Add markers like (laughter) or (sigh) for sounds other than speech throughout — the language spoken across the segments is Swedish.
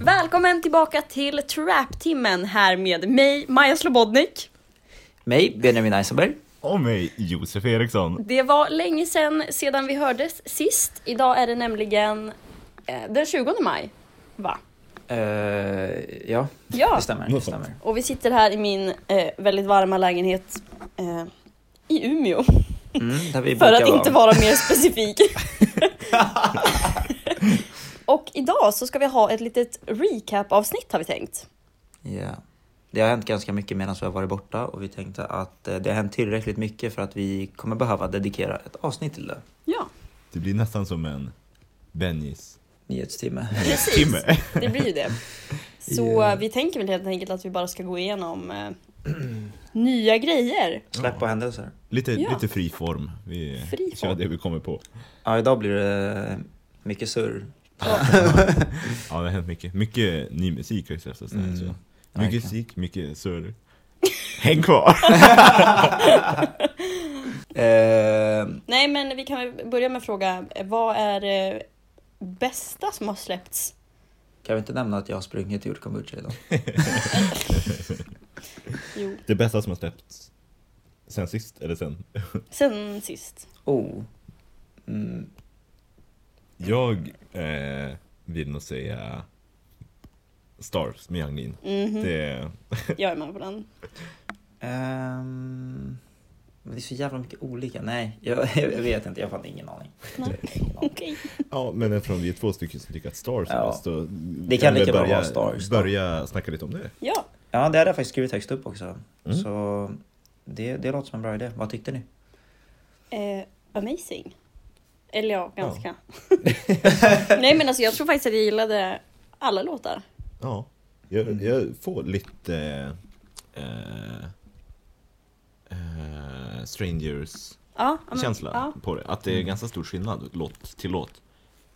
Välkommen tillbaka till Trap-timmen här med mig, Maja Slobodnik. Mig, Benjamin Eisenberg. Och mig, Josef Eriksson. Det var länge sedan sedan vi hördes sist. Idag är det nämligen eh, den 20 maj, va? Eh, ja, Ja, det stämmer. Det stämmer. och vi sitter här i min eh, väldigt varma lägenhet eh, i Umeå. Mm, där vi (laughs) För att inte vara mer specifik. (laughs) (laughs) och idag så ska vi ha ett litet recap-avsnitt har vi tänkt. Ja. Det har hänt ganska mycket medan vi har varit borta och vi tänkte att eh, det har hänt tillräckligt mycket för att vi kommer behöva dedikera ett avsnitt till det. Ja, Det blir nästan som en Benjis Nyhetstimme. precis. timme. Det blir ju det. Så eh, vi tänker väl helt enkelt att vi bara ska gå igenom eh, nya grejer. Släpp på händelser. Lite, Ja. lite fri form. Vi Fri kör form. det vi kommer på. Ja, idag blir det mycket surr. (laughs) Ja, det har hänt mycket. Mycket ny musik har ju släppts. Mm. Mycket verkligen. musik, mycket surr. Häng kvar! (laughs) Eh, Nej men vi kan börja med att fråga, eh, vad är det bästa som har släppts? kan vi inte nämna att jag har sprungit och gjort kombucha idag? (laughs) Jo, Det bästa som har släppts sen sist, eller sen? sen sist. Oh. Mm. Jag eh, vill nog säga Stars med Yang Lin. Mhm, Det, (laughs) Jag är med på den. Men det är så jävla mycket olika. Nej, jag, (laughs) jag vet inte. Jag har ingen aning. Nej. Ingen aning. (laughs) Okej. ja, men eftersom vi är två stycken som tycker att Stars är Ja. bäst, så Det kan vi lika bra börja, vara Stars då. Börja snacka lite om det. Ja, Ja, det hade jag faktiskt skrivit högst upp också. Mm. Så det, det låter som en bra idé. Vad tyckte ni? eh, amazing. Eller ja, ganska. (laughs) Nej men alltså jag tror faktiskt att jag gillade alla låtar. Ja, jag, jag får lite eh, eh, Strangers Ja, ja, men- känsla Ja, på det. Att det är ganska stor skillnad låt till låt.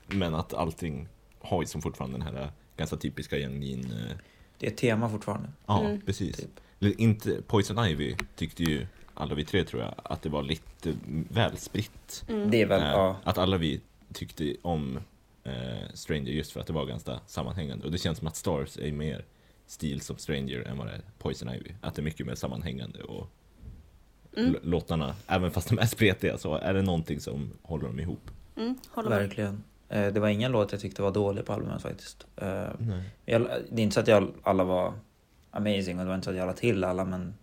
Men att allting har ju som fortfarande den här ganska typiska Lin. Eh, Det är ett tema fortfarande. ja, Mm. precis. Typ. Inte, Poison Ivy tyckte ju alla vi tre tror jag att det var lite väl spritt. mm. Det är väl, Eh, ja. Att alla vi tyckte om eh, Stranger just för att det var ganska sammanhängande. Och det känns som att Stars är mer stil som Stranger än vad det är Poison Ivy. Att det är mycket mer sammanhängande och Mm. låtarna, även fast de är spretiga, så är det någonting som håller dem ihop. Mm, håller med. Verkligen. Eh, Det var ingen låt jag tyckte var dålig på albumet faktiskt. Eh, Nej. Jag, det är inte så att jag, alla var amazing och det var inte så att jag la till alla men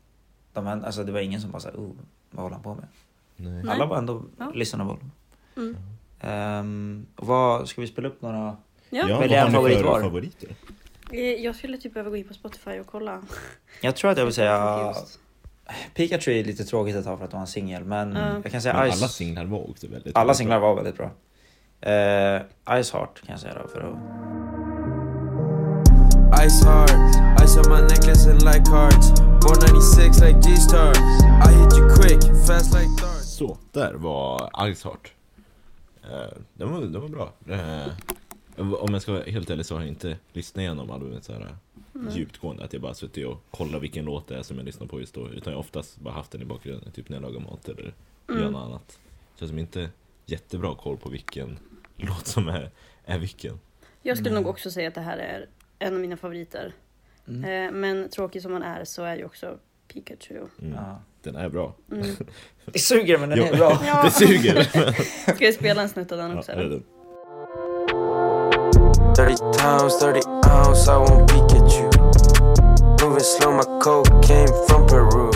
de, alltså, det var ingen som bara såhär, oh, vad håller han på med? Nej. Alla var ändå Ja. lyssnable. Mm. Um, vad, ska vi spela upp några? Ja. Ja, vad har ni favorit för favoriter? Eh, Jag skulle typ behöva gå in på Spotify och kolla. Jag tror att jag vill säga. Pikachu är lite tråkigt att ta för att det var en singel men Ja. jag kan säga Men Ice. alla singlar var också väldigt alla bra. singlar var väldigt bra. Uh, Ice Heart kan jag säga då för att Ice hard, ice on my necklace and like cards. Born 96 like G-Star. I hit you quick, fast like darts. Så, där var Ice Heart. Eh, den, var, den var bra. Eh, om jag ska vara helt ärlig så har jag inte lyssnat igenom albumet så här djupgående. Att jag bara suttit och kollat vilken låt det är som jag lyssnar på just då. Utan jag har oftast bara haft den i bakgrunden, typ när jag lagar mat eller gör något annat. Så jag har inte jättebra koll på vilken låt som är, är vilken. Jag skulle Mm. nog också säga att det här är en av mina favoriter. Mm. Eh, Men tråkig som man är så är ju också Pikachu. Mm. ja. Den är bra. Mm. (laughs) Det suger men den Jo. är bra. (laughs) Ja. Det suger! (laughs) Ska vi spela en snutt av den ja, också? är det eller? den? 30 times, 30 ounce, I won't peek at you. Moving slow, my cocaine from Peru.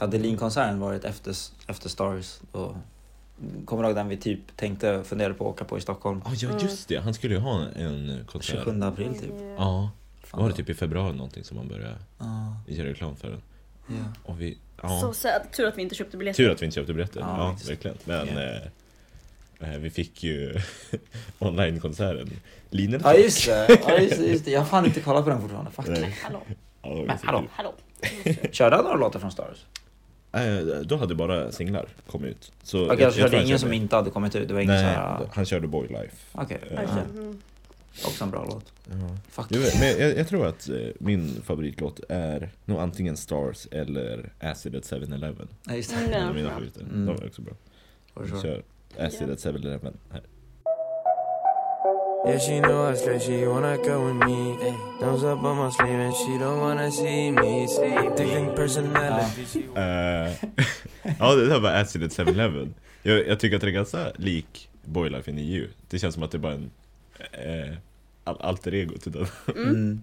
Hade Lean-konserten varit efter, efter Stars då Kommer du ihåg den vi typ tänkte fundera på att åka på i Stockholm? Ah, ja, just det. Han skulle ju ha en, en konsert. 27 april typ. Ja, Fan var det typ i februari någonting som man började Ja, göra reklam för den? ja. Och vi, Så ja, sad. Tur att vi inte köpte biljetter. tur att vi inte köpte biljetter. Ja, Ja, faktiskt. verkligen. Men Ja. eh, vi fick ju (laughs) online-konserten. Linjen Ja just det, ja, just, just det. Jag har fan inte kollat på den fortfarande. Fuck. Nej. Hallå, Men hallå. hallå. Körde han några låtar från Stars? Eh, Då hade bara singlar kommit ut. Så Okej, jag tror körde han ingen som inte hade kommit ut? Det var ingen Nej, så här... han körde Boy Life. Okej. Eh, Alltså, Ja. mm. Också en bra låt. Ja. Fuck. Jag, vet, men jag, jag tror att eh, min favoritlåt är nog antingen Stars eller Acid at 7-Eleven. Nej, just Mm, det. ja. En av mina favoriter. Mm. De är också bra. Vi sure. kör Acid at 7-Eleven här. Yeah, she know I straight, she wanna go with me. Thumbs up on my sleeve and she don't wanna see me. See, different personality. Eh, (laughs) ja, det där var Acid at 7-Eleven. Jag, jag tycker att det är ganska lik Boy Life in EU. Det känns som att det är bara en eh, al- alter ego till den. Mm.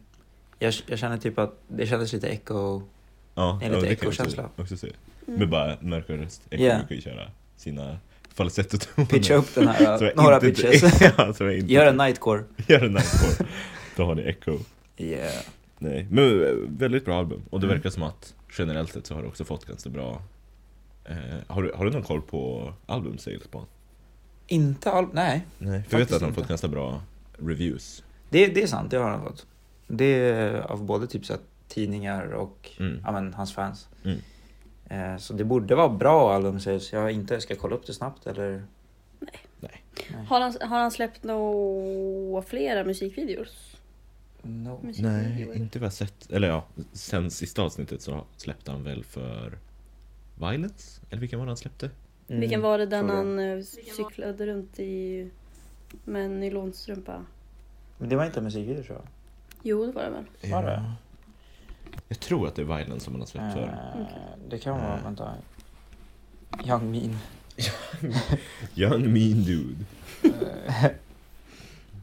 Jag, jag känner typ att det kändes lite echo. Ja, lite ja, kan jag också- echo-känsla. Också se. Mm. Med bara mörkare röst. Echo Yeah. brukar ju köra sina falsettotoner. (laughs) Pitcha upp den här, Så några inte- pitches. (laughs) ja, så inte Gör en nightcore. Gör en nightcore. Då har ni Echo. Yeah. Nej, men eh, väldigt bra album. Och det Mm. verkar som att generellt sett så har det också fått ganska bra eh, har, du, har du någon koll på album sales på Inte all... Nej. Nej, för jag vet att han inte. fått ganska bra reviews. Det, det är sant, det har han fått. Det är av både typ så tidningar och Mm. ja, men, hans fans. Mm. Eh, så det borde vara bra album sales. Jag inte ska kolla upp det snabbt eller? Har, han, har han släppt några flera musikvideos? No. Nej, inte vad jag sett. Eller ja, sen sista avsnittet så släppte han väl för Violence? Eller vilken var det han släppte? Mm, Vilken var det den han eh, cyklade runt i med en nylonstrumpa? Men det var inte en musikvideo tror jag. Jo, det var det väl? Var det? Jag tror att det är Violence som han har släppt för. Eh, det kan vara, Eh. vänta. Young Mean. (laughs) Young mean dude. Eh,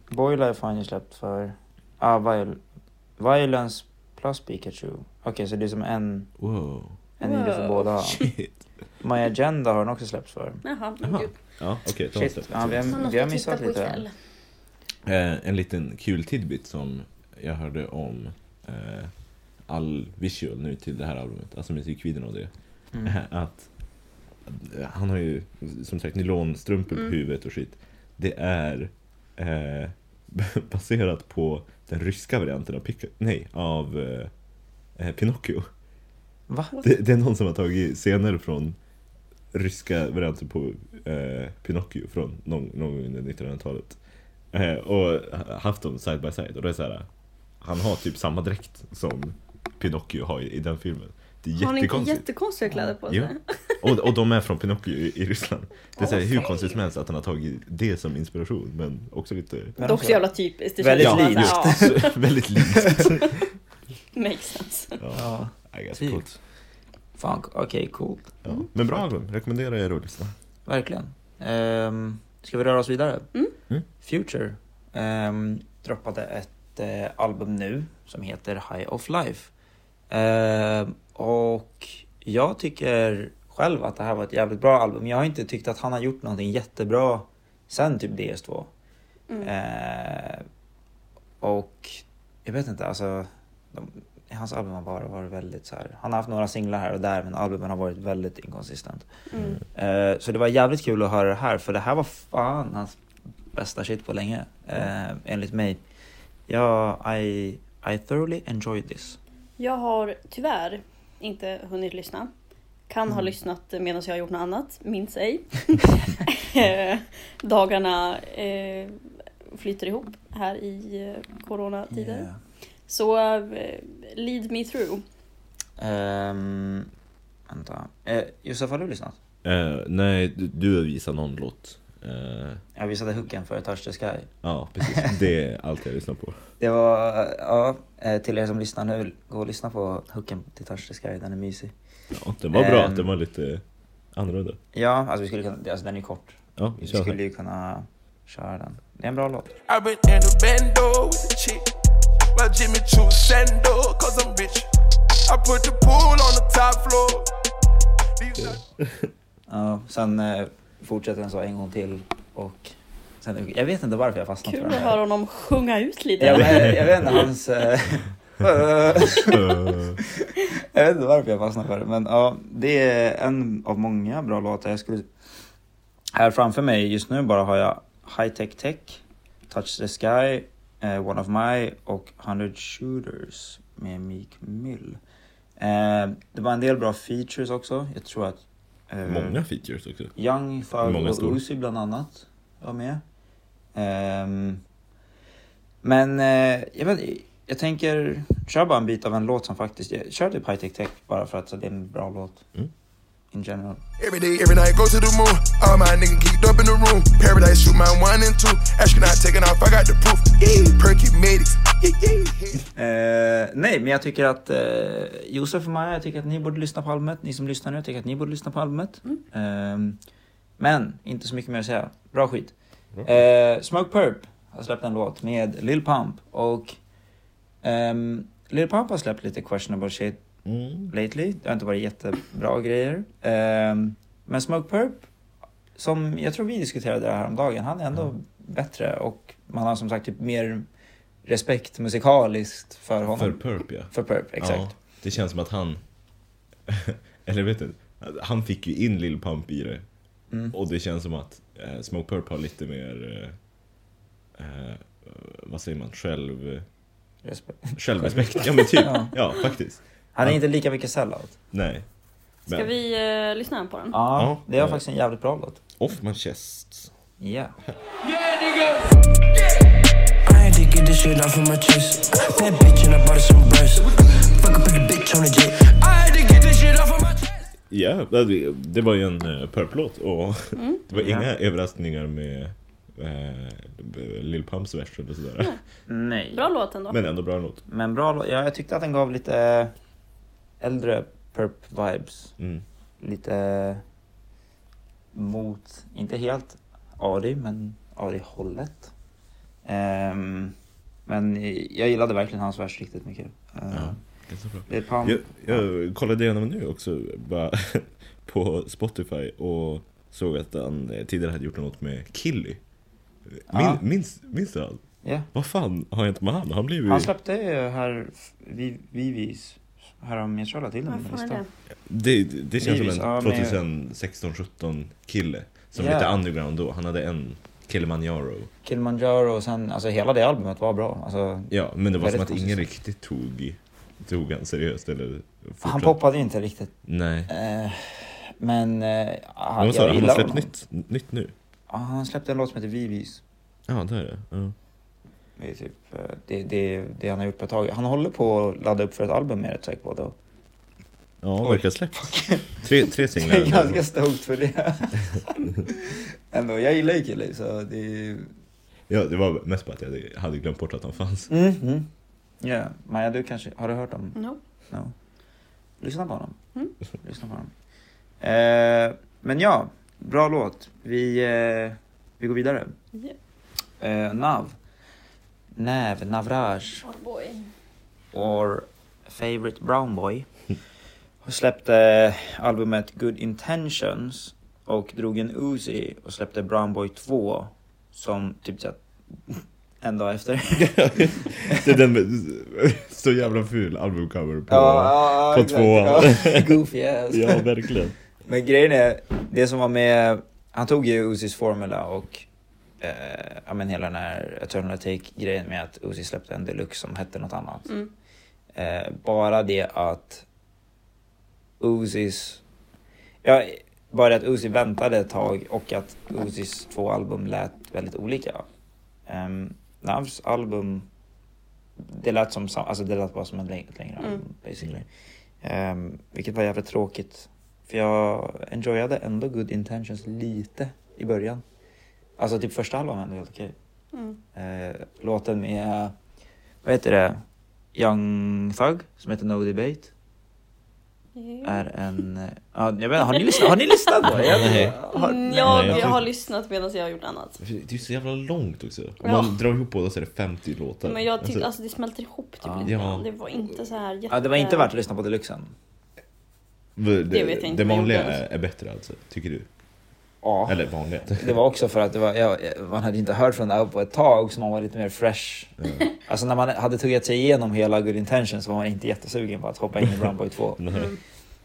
Boylife har han ju släppt för... Ah, Viol Violence plus Pikachu. Okej, så det är som en, Wow. en video för Wow. båda. Shit. My Agenda har han också släppt för. Jaha, Jaha. Ja, okej. ta Shit. släpp. Ja, vi har, vi har missat lite. Eh, en liten kul tidbit som jag hörde om eh, all visual nu till det här albumet, alltså musikvideon och det. Mm. (laughs) Att eh, han har ju som sagt nylonstrumpor på Mm. huvudet och skit. Det är eh, (laughs) baserat på den ryska varianten av, Pika, nej, av eh, eh, Pinocchio. Va? Det, det är någon som har tagit scener från ryska varianter på eh, Pinocchio från någon, någon gång under 1900-talet. Eh, och haft dem side by side. Och det är så här, han har typ samma dräkt som Pinocchio har i, i den filmen. Det är Har ni inte jättekonstigt. jättekonstiga kläder på sig? Jo. (laughs) Och, och de är från Pinocchio i, i Ryssland. Det är så här, hur konstigt som helst att han har tagit det som inspiration, men också lite... Men Det är också jävla typiskt. Det Väldigt känns likt. att- Ja, (laughs) väldigt likt. (laughs) makes sense. Ja, Ja, I guess Typ. coolt. fan, okej, coolt. Ja. Men bra album, rekommenderar er att lyssna. Verkligen. Um, ska vi röra oss vidare? Mm. Mm. Future um, droppade ett eh, album nu som heter High of Life. Ehm, och jag tycker själv att det här var ett jävligt bra album. Jag har inte tyckt att han har gjort någonting jättebra sen typ DS2. Mm. Eh, och jag vet inte, alltså de, hans album har bara varit väldigt så här. Han har haft några singlar här och där men albumen har varit väldigt inkonsistent. Mm. Eh, så det var jävligt kul att höra det här för det här var fan hans bästa shit på länge. Eh, enligt mig. Ja, I, I thoroughly enjoyed this. Jag har tyvärr inte hunnit lyssna. Kan ha Mm. lyssnat medan jag har gjort något annat, minns ej. (laughs) Dagarna eh, flyter ihop här i eh, coronatider. Så eh, lead me through. Ehm, vänta. Eh, Josef, har du lyssnat? Eh, nej, du, du har visat någon låt. Eh, Jag visade hooken för Touch the Sky. ja, precis. (laughs) Det är allt jag lyssnar på. Det var, ja, eh, till er som lyssnar nu, gå och lyssna på hooken till Touch the Sky, den är mysig. Ja, den var bra, Ehm. den var lite annorlunda. Ja, alltså vi skulle kunna, alltså den är kort. Ja, Vi kör. skulle ju kunna köra den. Det är en bra låt. Ja, sen eh, fortsätter den så en gång till och sen, jag vet inte varför jag fastnat Kul för att den höra här. honom sjunga ut lite. Ja, men, jag vet inte, hans... Eh, (laughs) jag vet inte varför jag fastnade för det, men ja, det är en av många bra låtar. Jag skulle... Här framför mig just nu bara har jag High Tech Tech, Touch the Sky, eh, One of My och 100 Shooters med Meek Mill. Eh, det var en del bra features också. Jag tror att... eh, Många features också. Young Thug Många och stor. Uzi bland annat var med. Ehm, Men eh, jag, vet, jag tänker, kör bara en bit av en låt som faktiskt, kör typ High Tech Tech bara för att så det är en bra låt. Mm. In general. Every day, every night, go to the moon. All my niggas geeked up in the room. Paradise, shoot my one and two. Astronaut taking off, I got the proof. Yeah, yeah. Eh, nej, men jag tycker att eh, Josef och Maja, jag tycker att ni borde lyssna på albumet. Ni som lyssnar nu, jag tycker att ni borde lyssna på albumet. Ehm, men, inte så mycket mer att säga. Bra skit. Eh, Smoke Purp har släppt en låt med Lil Pump och ehm, Lil Pump har släppt lite questionable shit Mm. lately. Det har inte varit jättebra grejer. Ehm, men Smoke Purp, som jag tror vi diskuterade det här om dagen, han är ändå bättre och man har som sagt typ mer respekt musikaliskt för honom. För Purp ja. För Purp, exakt. Ja, det känns som att han, (laughs) eller vet du, han fick ju in Lil Pump i det. Mm. Och det känns som att eh, Smoke Purp har lite mer, eh, eh, vad säger man, själv, Respekt. självrespekt. Ja men typ, (laughs) Ja. ja faktiskt. Han är inte lika mycket sellout. Nej. Ska Men, vi eh, lyssna på den? Ja, Ja. det är Ja. faktiskt en jävligt bra låt. Off my chest. Ja. (laughs) I shit off of my chest. Bad bitch and I bought her some breasts. Fuck up put a bitch on a jet. I had to get this shit off of my chest. Ja, det, det var ju en uh, Purp-låt och (laughs) det var Ja. inga överraskningar med uh, Lil Pumps vers eller sådär. Nej. Bra låt ändå. Men ändå bra låt. Men bra låt. Ja, jag tyckte att den gav lite eh, äldre Purp-vibes. Mm. Lite mot, inte helt Ari, men Ari-hållet. Ehm, men jag gillade verkligen hans vers riktigt mycket. Uh, Ja, ganska bra. Lil Pump. Jag, jag kollade igenom nu också bara (laughs) på Spotify och såg att han eh, tidigare hade gjort något med Killy. Min, Ja. minns, minns du han? Ja. Vad fan har hänt med han? Han blev ju... Han släppte ju här Vi- Vivis härom, jag la till den Vad på fan är listan. det? Det, det känns Vivis, som en men- 2016-17 kille. Som Ja. lite underground då. Han hade en Kilimanjaro. Kilimanjaro och sen, alltså hela det albumet var bra. Alltså, Ja, men det var som att ingen konstigt. riktigt tog, tog han seriöst eller han fortsatte. poppade inte riktigt. Nej. Eh, men eh, Men han, du? jag Han har släppt nytt, nytt nu? Ja, han släppte en låt som heter Vivis. Ja, det är det. Ja. Det är typ eh, det, det, det han har gjort på ett tag. Han håller på att ladda upp för ett album med ett säker på då. Ja, Oj. verkar släppt. Tre, tre Jag singlar. är (laughs) ganska stoked för det. (laughs) Ändå, jag gillar ju Kille så det. Ja, det var mest bara att jag hade- glömt bort att han fanns. Mm, mm. Ja, Maja du kanske, har du hört om? No. No. Lyssna på honom. Mm. Lyssna på honom. Eh, men ja, bra låt. Vi, eh, vi går vidare. Ja. Eh, Nav. Nav, Navraj. Oh boy. Or Favorite Brown Boy. Och släppte albumet Good Intentions och drog en Uzi och släppte Brown Boy 2 som typ såhär (laughs) en dag efter. (laughs) Det är den med så jävla ful albumcover på... ja, på. Ja, (laughs) goofy ass. Ja, verkligen. Men grejen är, det som var med, han tog ju Uzis formula och eh, ja men hela den här Eternal Take-grejen med att Uzi släppte en deluxe som hette något annat. Mm. Eh, bara det att Uzis, ja, bara det att Uzi väntade ett tag och att Uzis två album lät väldigt olika. Um, Navs album, det lät som, alltså det lät bara som en längre, ett längre Mm. album basically. Ehm, vilket var jävligt tråkigt. För jag enjoyade ändå Good Intentions lite i början. Alltså typ första halvan var ändå helt okej. Mm. Eh, låten med, vad heter det, Young Thug som heter No Debate. Är en, ja, jag vet, har, ni lyssnat, har ni lyssnat det? Jag. Nej. Har, Nej, jag, jag jag har lyssnat medan jag har gjort annat. Det är så jävla långt också. Om Ja. man drar ihop båda så är det 50 låtar. Men jag tyckte, Alltså, alltså det smälter ihop typ Ja. lite. Det var inte så här jätte... ja, det var inte värt att lyssna på deluxen. det, det vet jag inte Det vanliga är, är bättre alltså, tycker du? Ja. Eller vanliga. Det var också för att det var, ja, man hade inte hört från det här på ett tag så man var lite mer fresh. Ja. Alltså när man hade tuggat sig igenom hela Good Intentions så var man inte jättesugen på att hoppa in i Brown Boy 2. (laughs)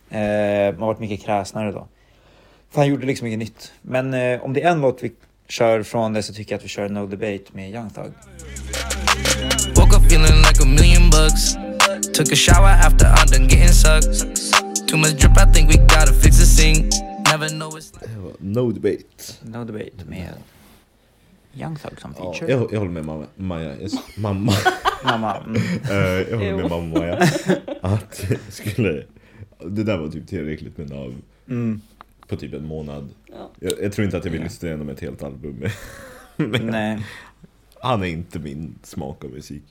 Nej. Eh, man varit mycket kräsnare då. För han gjorde liksom inget nytt. Men eh, om det är en låt vi kör från det så tycker jag att vi kör No Debate med Young Thug. Woke up feeling like a million bucks. Took a shower after I'm done getting sucked. Too much drip, I think we gotta fix the sink. Never know it's No debate. No Debate med Young Thug som Ja, feature. jag, jag håller med mamma, Maja. Jag, mamma. Mamma. Mm. (laughs) Eh, jag håller med mamma Maja. (laughs) Att skulle... Det där var typ tillräckligt med nav Mm. på typ en månad. Ja. Jag, jag tror inte att jag vill Ja. lyssna igenom ett helt album. Men (laughs) Nej. han är inte min smak av musik.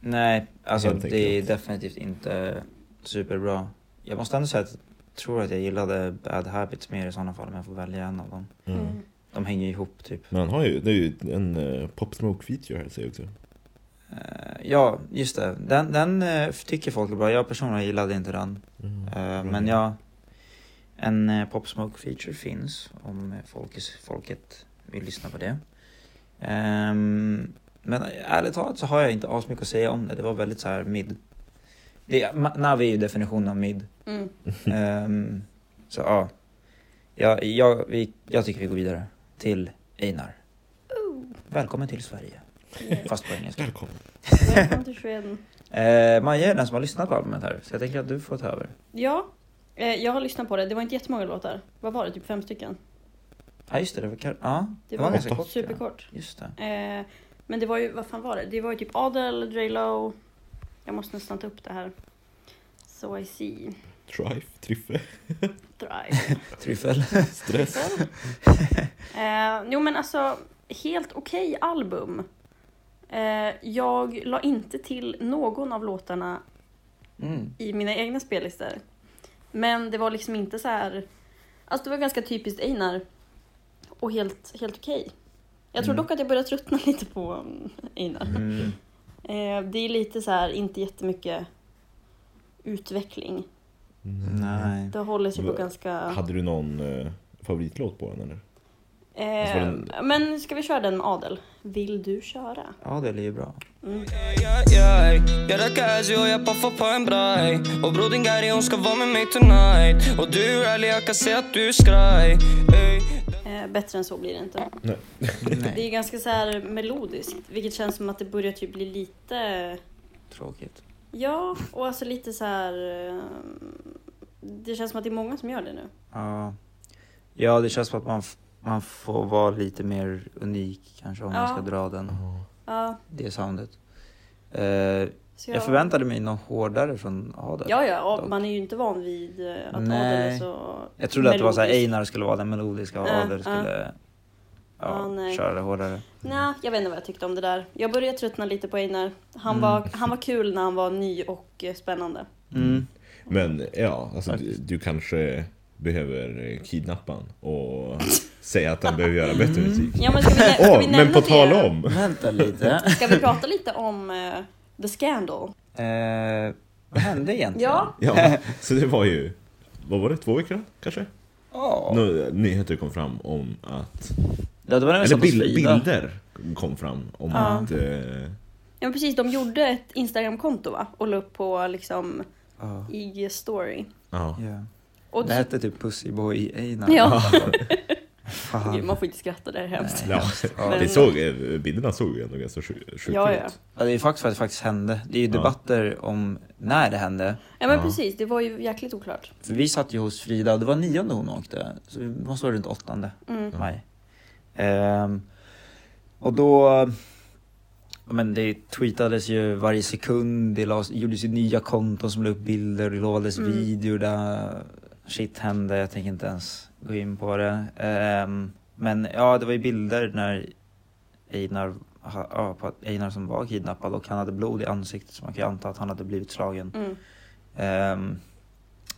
Nej, alltså det är definitivt inte superbra. Jag måste ändå säga att jag tror att jag gillade Bad Habits mer i sådana fall om jag får välja en av dem. Mm. Mm. De hänger ihop typ. Men han har ju, det är ju en uh, Pop Smoke feature här säger jag också. Eh, ja, just det. Den, den eh, tycker folk är bra. Jag personligen gillade inte den. Mm. Eh, men ja, en uh, Pop Smoke feature finns om eh, folket, vill lyssna på det. Ehm, men ärligt talat så har jag inte asmycket att säga om det. Det var väldigt så här mid. Det, Navi är ju definitionen av mid. Mm. Ehm, så ja. Ja, jag, vi, jag tycker vi går vidare till Einar. Välkommen till Sverige. Fast på engelska. Välkommen. Välkommen till Sweden. Eh, Maja är den som har lyssnat på albumet här, så jag tänker att du får ta över. Ja, eh, jag har lyssnat på det. Det var inte jättemånga låtar. Vad var det? Typ fem stycken? Ja just det, det var, ja, Det det var var ganska kort. Superkort. Ja. Just det. Eh, men det var ju, vad fan var det? Det var ju typ Adel, Drelo. Jag måste nästan ta upp det här. So I see. Trife, Triffe, Drive. (laughs) Tryffel. Stress. (laughs) Eh, jo men alltså, helt okej album. Eh, jag la inte till någon av låtarna Mm. i mina egna spellistor. Men det var liksom inte så här... Alltså det var ganska typiskt Einar. Och helt, helt okej. Jag tror Mm. dock att jag börjar tröttna (laughs) lite på um, Einar. Mm. Eh, det är lite så här, inte jättemycket utveckling. Nej. Det håller sig på ganska... Hade du någon eh, favoritlåt på den eller? Eh, den- Men ska vi köra den med Adel? Vill du köra? Ja, det är ju bra. Mm. Rackar Azzy och jag puffar på en braj Och bror din Gary hon ska vara med mig tonight Och du är ärlig jag kan se att du är skraj. Eh, bättre än så blir det inte. Nej. (laughs) Det är ganska så här melodiskt, vilket känns som att det börjar typ bli lite... Tråkigt. Ja, och alltså lite så här... eh, Det känns som att det är många som gör det nu. Ja. ja, det känns som att man, man får vara lite mer unik kanske om man Ja. ska dra den, Ja, det soundet. Eh, så jag förväntade mig något hårdare från Adel. Ja, ja, man är ju inte van vid eh, att Adel Nej. är så Jag trodde att det var så här, melodisk. Einar skulle vara den melodiska och Adel skulle ja, Ja, nej. köra det hårdare. Nej, jag vet inte vad jag tyckte om det där. Jag började tröttna lite på Einar. Han, Mm. var, han var kul när han var ny och eh, spännande. Mm. Men ja, alltså du, du kanske behöver eh, kidnappa han och (laughs) säga att han behöver göra bättre musik. Ja, men ska vi, ska Åh, vi men på tal om! Vänta lite. Ska vi prata lite om eh, The Scandal? Eh, vad hände egentligen? Ja. Ja, så det var ju, vad var det, två veckor kanske? Ja. Nå, nyheter kom fram om att, Ja, det var eller såg på bil, Frida. bilder kom fram om Ja. att eh, Ja, men precis. De gjorde ett Instagram-konto va? Och la upp på liksom Ja. i story. ja, ja. Och Det hette typ Pussyboy Einar. Ja. (laughs) Gud, man får inte skratta, det är hemskt. ja, Ja. det såg, eh, bilderna såg ju ändå ganska sjukt ut. Ja, ja. Ja, det är faktiskt för att det faktiskt hände. Det är ju Ja. debatter om när det hände. Ja men Ja. precis, det var ju jäkligt oklart. För vi satt ju hos Frida och det var nionde hon åkte. Så det måste vara runt åttonde Mm. maj. Ehm, och då... ja, Men det tweetades ju varje sekund, det lades, gjordes ju nya konton som la upp bilder, det lovades Mm. videor där shit hände, jag tänker inte ens gå in på det. Ehm, men ja, det var ju bilder när Einar, ja, på att Einar som var kidnappad och han hade blod i ansiktet så man kan ju anta att han hade blivit slagen. Mm. Ehm,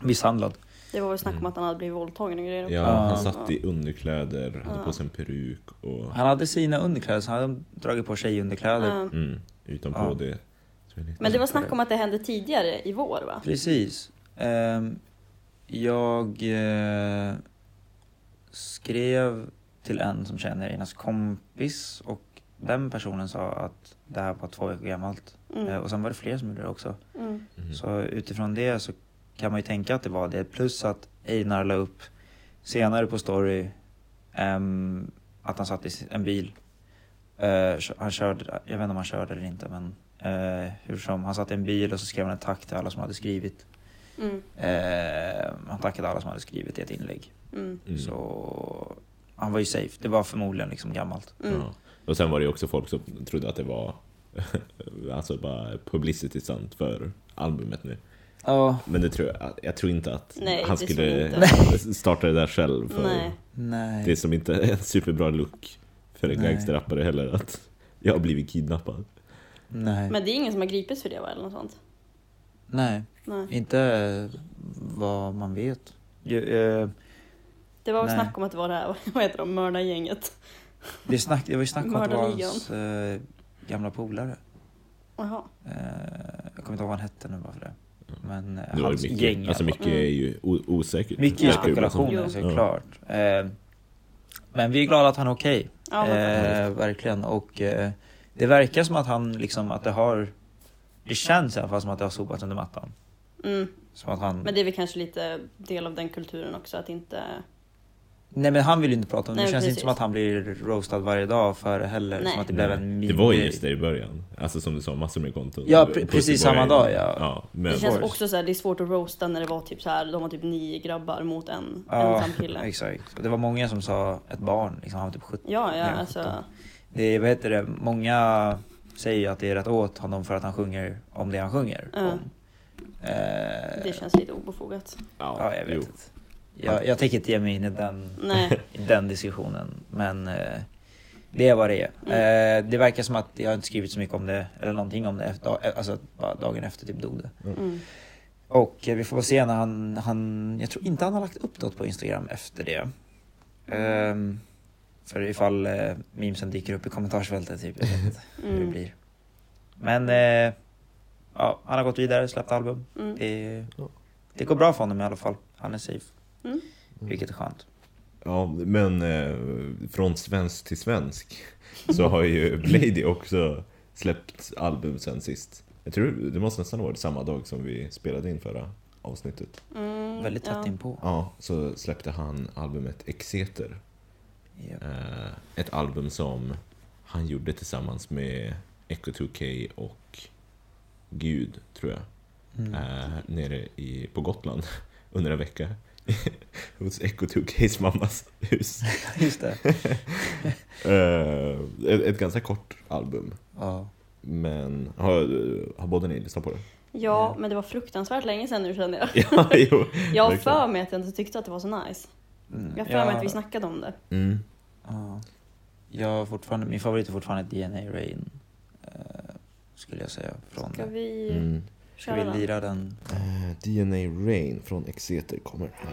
misshandlad. Det var väl snack om Mm. att han hade blivit våldtagen och grejer. Ja, Ja. han satt i underkläder, hade på sig en peruk och Han hade sina underkläder, så han hade dragit på tjejunderkläder. Mm, utanpå Ja. det. så är det- Men det var snack om att det hände tidigare i vår va? Precis. Ehm, jag eh, skrev till en som känner Einas kompis och den personen sa att det här var två veckor gammalt. Eh, Mm. och sen var det fler som gjorde det också. Mm. Mhm. Så utifrån det så kan man ju tänka att det var det. Plus att Einar la upp senare på story ehm, att han satt i en bil. Eh, han körde, jag vet inte om han körde eller inte men eh, hur som, han satt i en bil och så skrev han ett tack till alla som hade skrivit. Mm. Eh, han tackade alla som hade skrivit i ett inlägg. Mm. Mm. Så han var ju safe. Det var förmodligen liksom gammalt. Mm. Ja. Och sen var det ju också folk som trodde att det var (laughs) alltså bara publicity stunt för albumet nu. Ja, Men det tror jag, jag tror inte att Nej, han skulle (laughs) starta det där själv. För Nej. nej. Det är som inte är en superbra look för en gangsterrappare heller att jag har blivit kidnappad. nej. Men det är ingen som har gripits för det va? Eller något sånt? nej. Nej. Inte vad man vet. Ju, eh, Det var väl snack om att det var det här, (laughs) vad heter de, mördargänget? det, snack, det var ju snack om att det var hans eh, gamla polare. Jaha. Eh, jag kommer inte ihåg vad han hette nu bara för det. Men eh, Det hans mycket, gäng. alltså mycket är ju osäkert. Mycket Ja. spekulationer såklart. Eh, men vi är glada att han är okej. Ja, men- eh, verkligen. Och eh, det verkar som att han liksom, att det har... Det känns i alla fall som att det har sopats under mattan. Mm. Som att han... Men det är väl kanske lite del av den kulturen också att inte... Nej men han vill ju inte prata om det. Nej, Det känns precis. inte som att han blir roastad varje dag för det heller. Nej. Som att det blev en Det var ju just det i början. Alltså som du sa, massor med konton. Ja, Pussy precis samma dag, ja. ja men, Det känns också så här, det är svårt att roasta när det var typ så här, de var typ nio grabbar mot en Ja, ensam kille. exakt. Och det var många som sa ett barn, liksom, han var typ 17. Ja, ja, Nej, alltså. 17. Det är, vad heter det, många säger ju att det är rätt åt honom för att han sjunger om det han sjunger Ja. om. Eh, Det känns lite obefogat. Ja, jag vet jo. inte. Jag, jag tänker inte ge mig in i den, (laughs) i den diskussionen, men eh, det är vad det är. Mm. Eh, det verkar som att jag inte skrivit så mycket om det, eller någonting om det, efter, alltså bara dagen efter typ dog det. Mm. Och eh, vi får väl se när han, han, jag tror inte han har lagt upp något på Instagram efter det. Ehm, för ifall eh, memesen dyker upp i kommentarsfältet typ, jag vet inte hur det Mm. blir. Men eh, ja, han har gått vidare, släppt album. Mm. Det, det går bra för honom i alla fall. Han är safe. Mm. Vilket är skönt. Ja, men eh, från svensk till svensk så har ju (laughs) Blady också släppt album sen sist. Jag tror det måste nästan ha varit samma dag som vi spelade in förra avsnittet. Mm. Väldigt tätt ja. inpå. Ja, så släppte han albumet Exeter. Japp. Eh, ett album som han gjorde tillsammans med Echo 2K och Gud, tror jag. Mm. Eh, nere i, på Gotland (laughs) under en vecka. Hos Echo 2Ks mammas hus. (laughs) Just det. (laughs) Eh, ett, ett ganska kort album. Ja. Men har, har båda ni lyssnat på det? Ja, men det var fruktansvärt länge sedan nu känner jag. (laughs) Ja, jo. Jag har för mig att jag inte tyckte att det var så nice. Mm. Jag har för mig att vi snackade om det. Mm. Ja. Jag har fortfarande, min favorit är fortfarande DNA Rain. eh, skulle jag säga. Från Ska det. vi Mm. Ska vi lira den? Eh, DNA Rain från Exeter kommer här.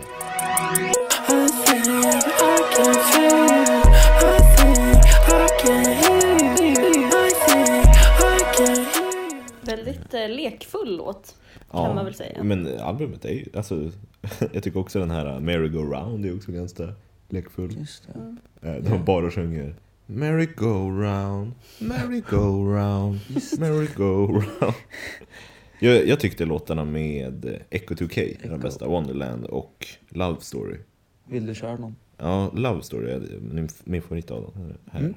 Väldigt eh, lekfull låt. Kan man väl säga. Men albumet är ju, alltså, (laughs) jag tycker också den här Merry Go Round är också ganska lekfull. Just det. Mm. Eh, De bara sjunger Merry Go Round, Merry Go Round, Merry Go Round. (laughs) Jag, jag tyckte låtarna med Echo 2K är de Echo. bästa, Wonderland och Love Story. Vill du köra någon? Ja, Love Story är min, min favorit av dem. Här. Mm.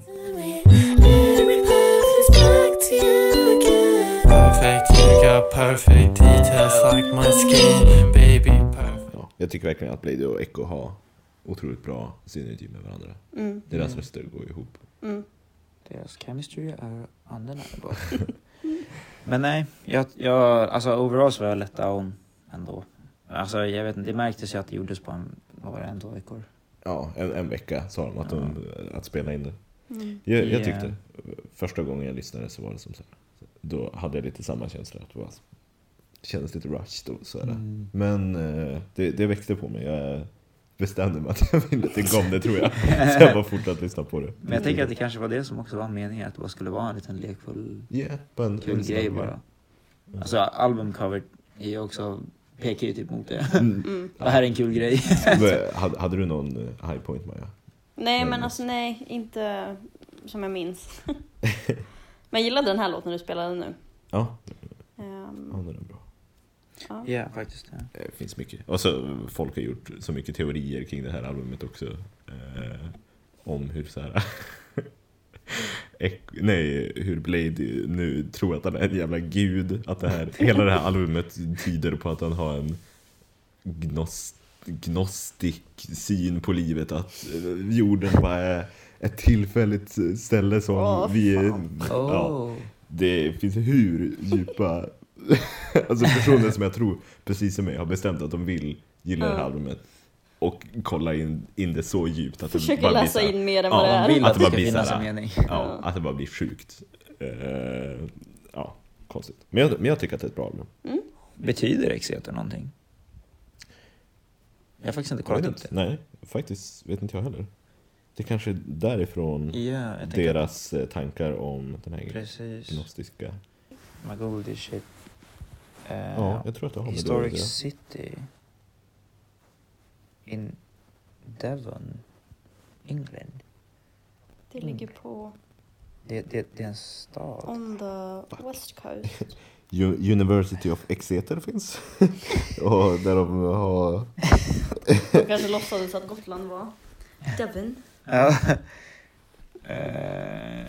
Ja, jag tycker verkligen att Blade och Echo har otroligt bra synergi med varandra. Mm. Deras röster går ihop. Mm. Deras chemistry är undeniable. (laughs) Men nej, jag, jag, alltså overall så var jag let down ändå. Alltså jag vet inte, det märktes ju att det gjordes på en, vad var det, en, två veckor. Ja, en, en vecka sa de att, de att spela in det. Mm. Jag, jag tyckte, första gången jag lyssnade så var det som så här, då hade jag lite samma känsla. Att det, var, det kändes lite rushed och sådär. Mm. Men eh, det, det växte på mig. Jag bestämde mig att jag ville tycka om det tror jag. (laughs) Så jag bara fortsatt lyssna på det. Men jag tänker att det kanske var det som också var meningen, att det bara skulle vara en liten lekfull, Yeah, på en, kul en grej bara. Alltså albumcover är ju också, pekar ju typ mot det. Mm. (laughs) Det här är en kul grej. (laughs) Hade, hade du någon eh, high point Maja? Nej, men Mm. alltså nej, inte som jag minns. men jag gillade den här låten du spelade nu. Ja, Ehm, ja den är bra. Ja. Ja, faktiskt. Ja. Det finns mycket. Och så folk har gjort så mycket teorier kring det här albumet också. Eh, om hur så här... (laughs) Nej, hur Blade nu tror att han är en jävla gud. Att det här, hela det här albumet tyder på att han har en gnost, gnostik syn på livet. Att eh, jorden bara är ett tillfälligt ställe som Åh, vi är... Ja, Oh. det finns hur djupa... (laughs) alltså personer som jag tror, precis som mig, har bestämt att de vill gilla det här Ja. albumet. Och kolla in, in det så djupt att det Försöker bara blir läsa så här- in mer än Ja, vad det man är. Vill Att att det det bara blir så en mening. Ja, att det bara blir sjukt. Eh, ja, konstigt. Men jag, men jag tycker att det är ett bra album. Betyder Exeter någonting? Jag har faktiskt inte kollat upp inte. det. Nej, faktiskt vet inte jag heller. Det kanske är därifrån Ja, deras eh, tankar om den här precis. gnostiska... My goldie shit. Eh, Ja, jag tror att det har med det Historic göra. City. In Devon, England. Det ligger på Det, det, det är en stad. on the west coast. (laughs) University of Exeter finns. (laughs) och där de har... (laughs) De kanske låtsades att Gotland var Devon. Ja. Eh,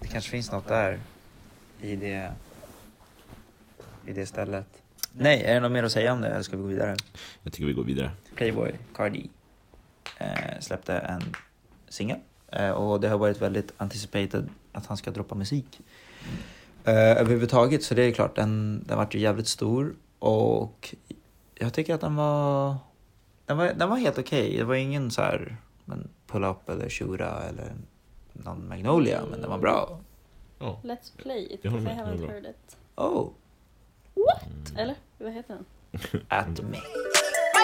det kanske finns något där i det, i det stället. Nej, är det något mer att säga om det eller ska vi gå vidare? Jag tycker vi går vidare. Playboy Cardi eh, släppte en singel eh, och det har varit väldigt anticipated att han ska droppa musik. Eh, överhuvudtaget så det är klart, den, den vart ju jävligt stor och jag tycker att den var den var, den var helt okej. Det var ingen så här men pull up eller shura eller någon Magnolia, men den var bra. Ja. Let's play it, because I haven't heard it. Oh, Eller? Vad heter den? at me. A.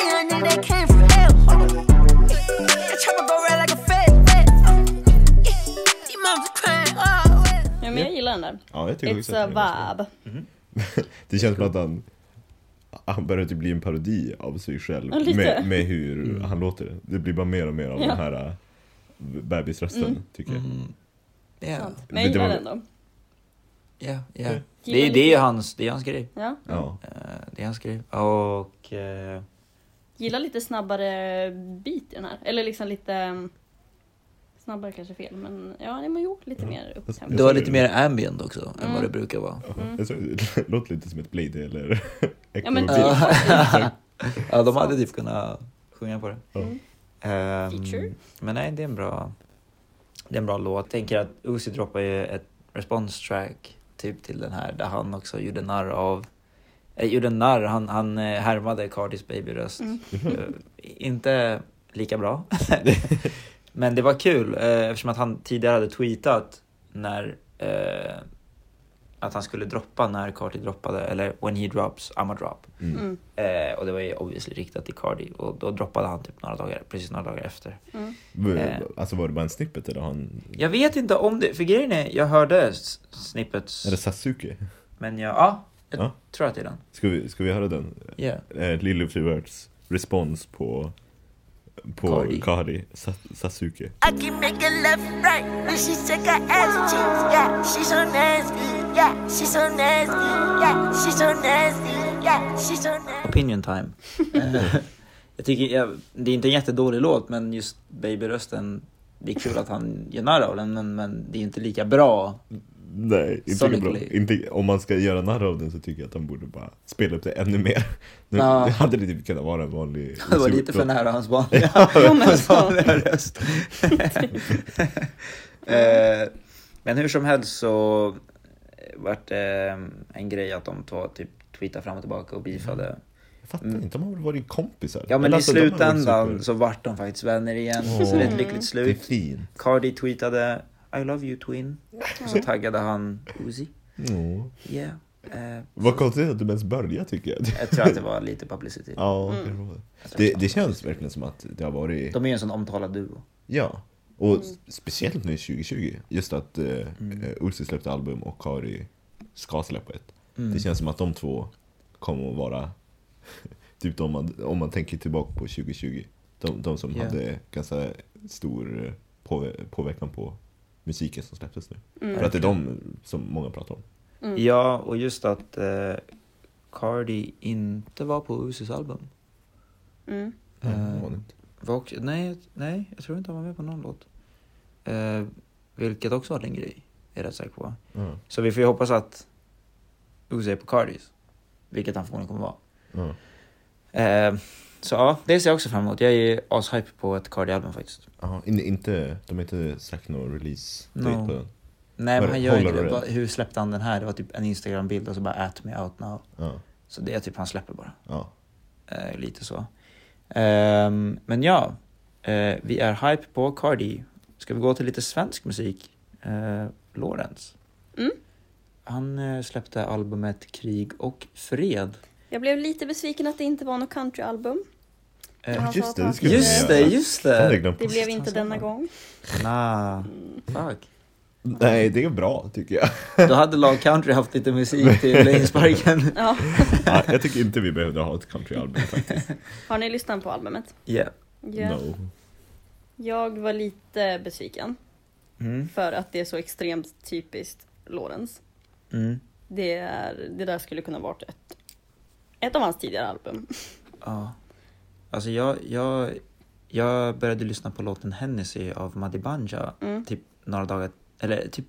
Oh, well. Ja, men jag gillar den där. Ja, jag tycker också It's att den är a vibe. (laughs) Det känns som att han, han börjar typ bli en parodi av sig själv Ja, lite. med, med hur han låter. Det blir bara mer och mer av Ja. den här äh, bebisrösten, Mm. tycker jag. Mm. Ja, Sant. Men jag Det gillar var- den då. Ja, ja. Mm. Det, är- det är ju hans, det är hans grej. Ja. Ja. Eh, det är hans grej. Och... eh, Gillar lite snabbare beat i den här. Eller liksom lite... um, Snabbare kanske fel, men ja, nej, men jo, lite Ja. mer upptempo. Det var ju lite mer ambient också än Mm. vad det brukar vara. Mm. Jag sa, det låter lite som ett Blade eller (laughs) Ja, men Echo typ. (laughs) ja, de hade typ kunnat sjunga på det. Ja. Mm. Ehm, Feature. men nej, det är en bra, det är en bra låt. Jag tänker att Uzi droppade ju ett response track typ till den här där han också gjorde narr av eh, gjorde narr, han, han eh, härmade Cardis babyröst. Mm. Eh, inte lika bra. (laughs) Men det var kul eh, eftersom att han tidigare hade tweetat när eh, att han skulle droppa när Cardi droppade, eller when he drops, I'm a drop. Mm. Mm. Eh, och det var ju obviously riktat till Cardi och då droppade han typ några dagar, precis några dagar efter. Mm. Eh. Alltså var det bara en snippet eller han... Jag vet inte om det, för grejen är, jag hörde snippets, Är det Sasuke? men jag, ja, jag Ja. tror att det är den. Ska vi, ska vi höra den? Ja. Eh, Lily Fliverts respons på på Cardi. Cardi, Sa- Sasuke. I keep making left, right. When she shake her ass cheeks, yeah, she's so nasty. Yeah, she's so nasty. Yeah, she's so nasty. Yeah, she's so nasty. Opinion time. Eh, (laughs) jag tycker, jag, det är inte en jättedålig låt, men just babyrösten, det är kul att han gör narr av den, men, men det är inte lika bra. Nej, inte lika bra. Inte, om man ska göra narr av den så tycker jag att han borde bara spela upp det ännu mer. Nu Ja. hade det typ kunnat vara en vanlig... (laughs) Det var lite för nära hans (laughs) vanliga, hans vanliga röst. Men hur som helst så vart det en grej att de två typ tweetade fram och tillbaka och beefade. Jag fattar inte, de har väl varit kompisar? Ja men Eller i alltså, slutändan så vart de faktiskt vänner igen, Åh. så det är ett lyckligt Det är slut. fint. Cardi tweetade I love you twin. Så taggade han Uzi. Mm. Yeah. Eh, Vad konstigt att du ens började tycker jag. jag tror att det var lite publicity. Ja, Mm. det, var det. det. Det känns verkligen som att det har varit... De är ju en sån omtalad duo. Ja. Och s- speciellt nu 2020. Just att eh, Mm. eh, Ulsi släppte album och Kari ska släppa ett. Mm. Det känns som att de två kommer att vara... (laughs) typ om man, om man tänker tillbaka på 2020. De, de som Ja. hade ganska stor eh, påver- påverkan på musiken som släpptes nu. Mm. För att det är de som många pratar om. Mm. Ja, och just att eh, Cardi inte var på Uzis album. Mm. Eh, Var också, nej, nej, jag tror inte han var med på någon låt. Eh, vilket också var en grej, är jag rätt säker på. Ja. Så vi får ju hoppas att Uzi är på Cardis. Vilket han förmodligen kommer vara. Ja. Eh, så ja, det ser jag också fram emot. Jag är ashype på ett Cardi-album faktiskt. Ja, in, inte, de har inte sagt någon release No. på den. Nej, men han gör inte det. Hur släppte han den här? Det var typ en Instagram-bild och så bara at me out now. Ja, Så det är typ han släpper bara. ja. Eh, lite så. Ehm, men ja, eh, vi är hype på Cardi. Ska vi gå till lite svensk musik? Uh, Lorentz. Mm. Han eh, släppte albumet Krig och Fred. Jag blev lite besviken att det inte var något countryalbum. Eh, just det, det just det, just det! Det blev inte denna gång. Nah, fuck. Nej, det är bra tycker jag. Då hade Lag Country haft lite musik till insparken. Ja. (laughs) Ja, jag tycker inte vi behövde ha ett countryalbum faktiskt. Har ni lyssnat på albumet? Yeah. Ja. No. Jag var lite besviken Mm. för att det är så extremt typiskt Lorentz. Mm. Det, är, det där skulle kunna varit ett, ett av hans tidigare album. (laughs) Ja. Alltså jag, jag, jag började lyssna på låten Hennessy av Madi Banja Mm. typ några dagar, eller typ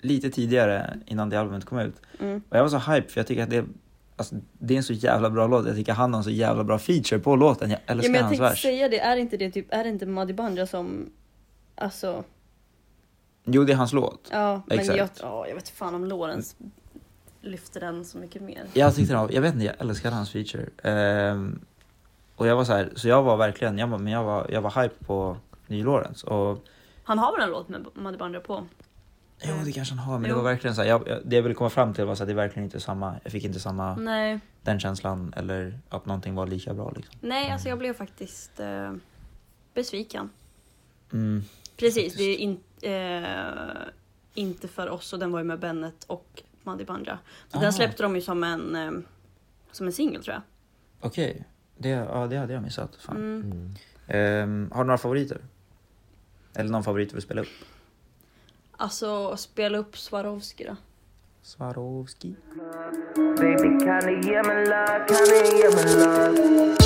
lite tidigare innan det albumet kom ut. Mm. Och jag var så hype för jag tycker att det, alltså, det är en så jävla bra låt. Jag tycker han har en så jävla bra feature på låten. Jag Ja, älskar men jag hans tänkte vers. säga det, är inte det typ, är det inte Muddy Banja som, alltså, Jo, det är hans låt. ja, men Exakt. jag, ja, jag vet fan om Lorentz lyfter den så mycket mer. Jag tyckte den jag vet inte, jag älskar hans feature. Ehm, och jag var så här, så jag var verkligen, jag var, men jag var, jag var hype på Ny Lorentz. Och Han har väl en låt med Muddy Banja på? Jo, det kanske han har, men Jo. det var verkligen så här, jag, jag, det jag ville komma fram till var så att det är verkligen inte samma, jag fick inte samma, Nej, den känslan eller att någonting var lika bra liksom. nej, alltså jag blev faktiskt eh, besviken. Mm. Precis, det är in, eh, inte för oss och den var ju med Bennet och Muddy Banja. Ah. Den släppte de ju som en, eh, som en singel tror jag. Okej, det, ja, det hade jag missat. Fan. Mm. Ehm, har du några favoriter? Eller någon favorit du vill spela upp? Alltså spela upp Swarovski då. Swarovski. Baby, kan du ge mig love, kan du ge mig love?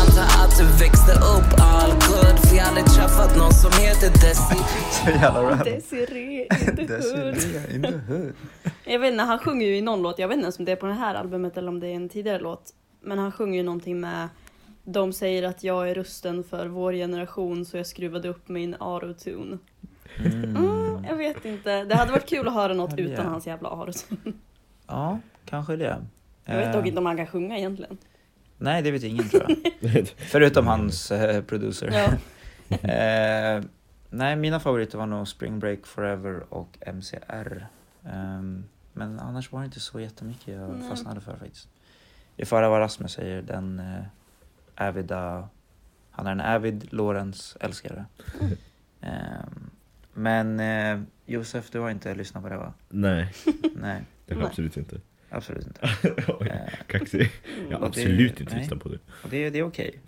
Antar att du växte upp all good För jag har aldrig träffat någon som heter Desi Så jävla random. Desiree in the hood. Desiree in the hood. (laughs) Jag vet inte, han sjunger ju i någon låt, jag vet inte ens om det är på det här albumet eller om det är en tidigare låt. Men han sjunger ju någonting med De säger att jag är rösten för vår generation så jag skruvade upp min autotune. Mm, jag vet inte. Det hade varit kul att höra något utan hans jävla autotune. Ja, kanske det. Jag vet dock Ehm, inte om han kan sjunga egentligen. Nej, det vet ingen tror jag. (laughs) Förutom hans eh, producer. Ja. (laughs) Eh, nej, mina favoriter var nog Spring Break Forever och MCR. Ehm, men annars var det inte så jättemycket jag Nej. fastnade för faktiskt. Det förra vad Rasmus säger, den eh, avida, han är en avid Lorentz-älskare. Ehm, men eh, Josef, du har inte lyssnat på det va? Nej, (laughs) Nej, det har jag absolut inte. absolut inte. (laughs) Oj, Eh, kaxig. Jag har och det- absolut inte nej. lyssnat på det. och det, det är okej.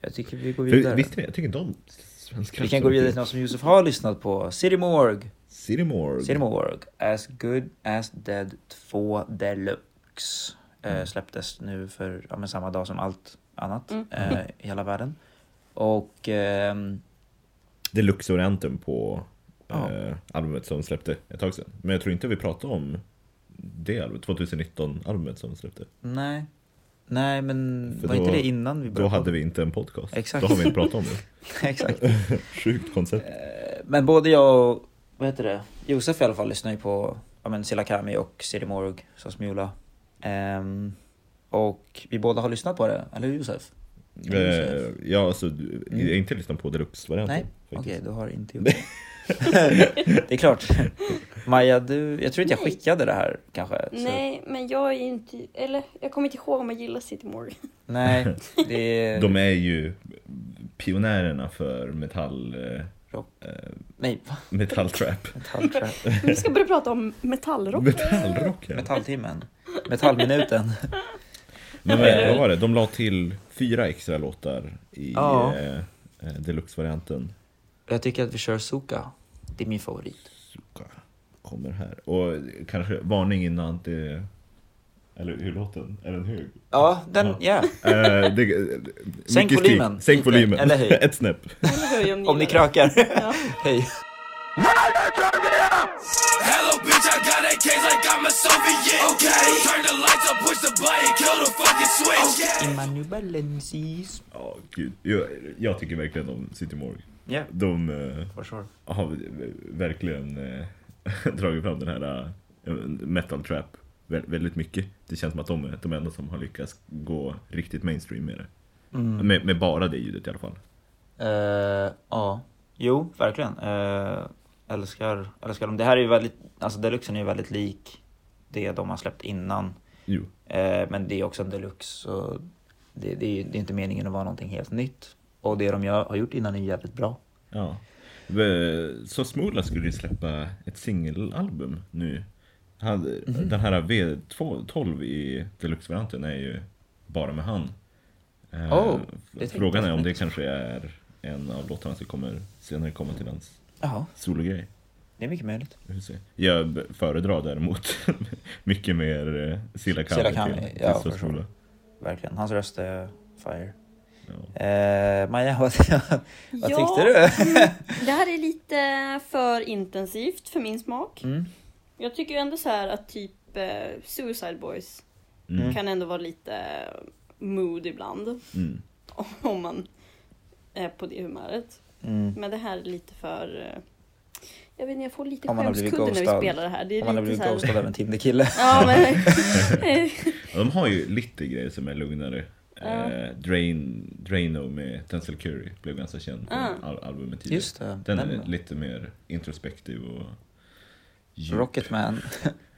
Jag tycker vi går För, vidare. visste ni? Jag tycker inte om svenska Vi kan gå vidare till något som Josef har lyssnat på. City Morgue. City Morgue. City Morgue. As Good As Dead 2 Deluxe. Eh, släpptes nu för ja, men samma dag som allt annat Mm. eh, i hela världen. Och ehm, Deluxe-varianten på Ja. eh, albumet som släppte ett tag sedan. Men jag tror inte vi pratade om det albumet, 2019-albumet som släppte. nej. Nej men För var då- inte det innan vi Då började? hade vi inte en podcast. Exakt. Då har vi inte pratat om det. (laughs) Exakt. (laughs) Sjukt koncept. Eh, Men både jag och, vad heter det, Josef i alla fall lyssnar ju på ja, men Silakami och City Morgue, som Smula. Ehm, och vi båda har lyssnat på det, eller hur Josef? Eh, ja, alltså, du- jag har inte lyssnat på deluxe-varianten. Nej, okej, faktiskt. du har inte gjort (laughs) det. Det är klart. Maja, du, jag tror inte jag skickade det här kanske. så- Nej, men jag är inte, eller jag kommer inte ihåg om jag gillar City Morgue. Nej, (laughs) det De är ju pionjärerna för metall... Eh, Rock. eh, Nej, va? metalltrap. Metalltrap. (laughs) Vi ska börja prata om metallrock. Metallrock ja. Metalltimmen. Metallminuten. (laughs) Men vad, var det? De la till fyra extra låtar i Ja. eh, eh, deluxe-varianten. Jag tycker att vi kör Suka. Det är min favorit. Suka kommer här. Och kanske varning innan det... Eller hur låter den? Är den hög? Ja, den, Ja. ja. Eh, det, Sänk volymen Sänk lite, volymen. eller höj. (laughs) Ett snäpp. Eller om Om ni det. krökar. Ja. (laughs) Hej. Hello, bitch, I got that case like I'm a Soviet. Okay. Turn the lights up, push the button, kill the fucking switch. Emmanuel Balensis. Ja, gud. Jag, jag tycker verkligen om City Morg. Ja, De eh, sure. har verkligen eh, (laughs) dragit fram den här eh, metal trap vä- väldigt mycket. Det känns som att de är de enda som har lyckats gå riktigt mainstream med det. Mm. Med, med bara det ljudet i alla fall. Eh, ja, jo, verkligen. Uh, älskar, älskar dem. Det här är ju väldigt, alltså deluxen är ju väldigt lik det de har släppt innan. Jo. Eh, men det är också en deluxe, så det, det, är, det är inte meningen att vara någonting helt nytt. Och det de gör, har gjort innan är jävligt bra. Ja. Så Smoola skulle ju släppa ett singelalbum nu. Han- Den här V12 i deluxe-varianten är ju bara med han. Eh, Oh, Frågan är om det kanske är en av låtarna som kommer senare komma till hans sologrej. det är mycket möjligt. Jag föredrar däremot (laughs) mycket mer eh, Silla Silla Kami, till- till ja. Verkligen. Hans röst är fire. Ja. Eh, Maja, (laughs) vad, vad Ja. tyckte du? (laughs) Det här är lite för intensivt för min smak. Mm. Jag tycker ju ändå så här att typ eh, Suicide Boys Mm. kan ändå vara lite mood ibland. Mm. (laughs) Om man är på det humöret. Mm. Men det här är lite för... eh, Jag vet inte, jag får lite skämskudde när vi spelar det här. Det är Om man har lite blivit här... ghostad av en Tinder-kille. Ja, men... De har ju lite grejer som är lugnare. Ja. Eh, Drain, Draino med Denzel Curry blev ganska känd på Ah. al- albumet tidigare. Just det. Den är den- lite mer introspektiv och djup. Rocketman.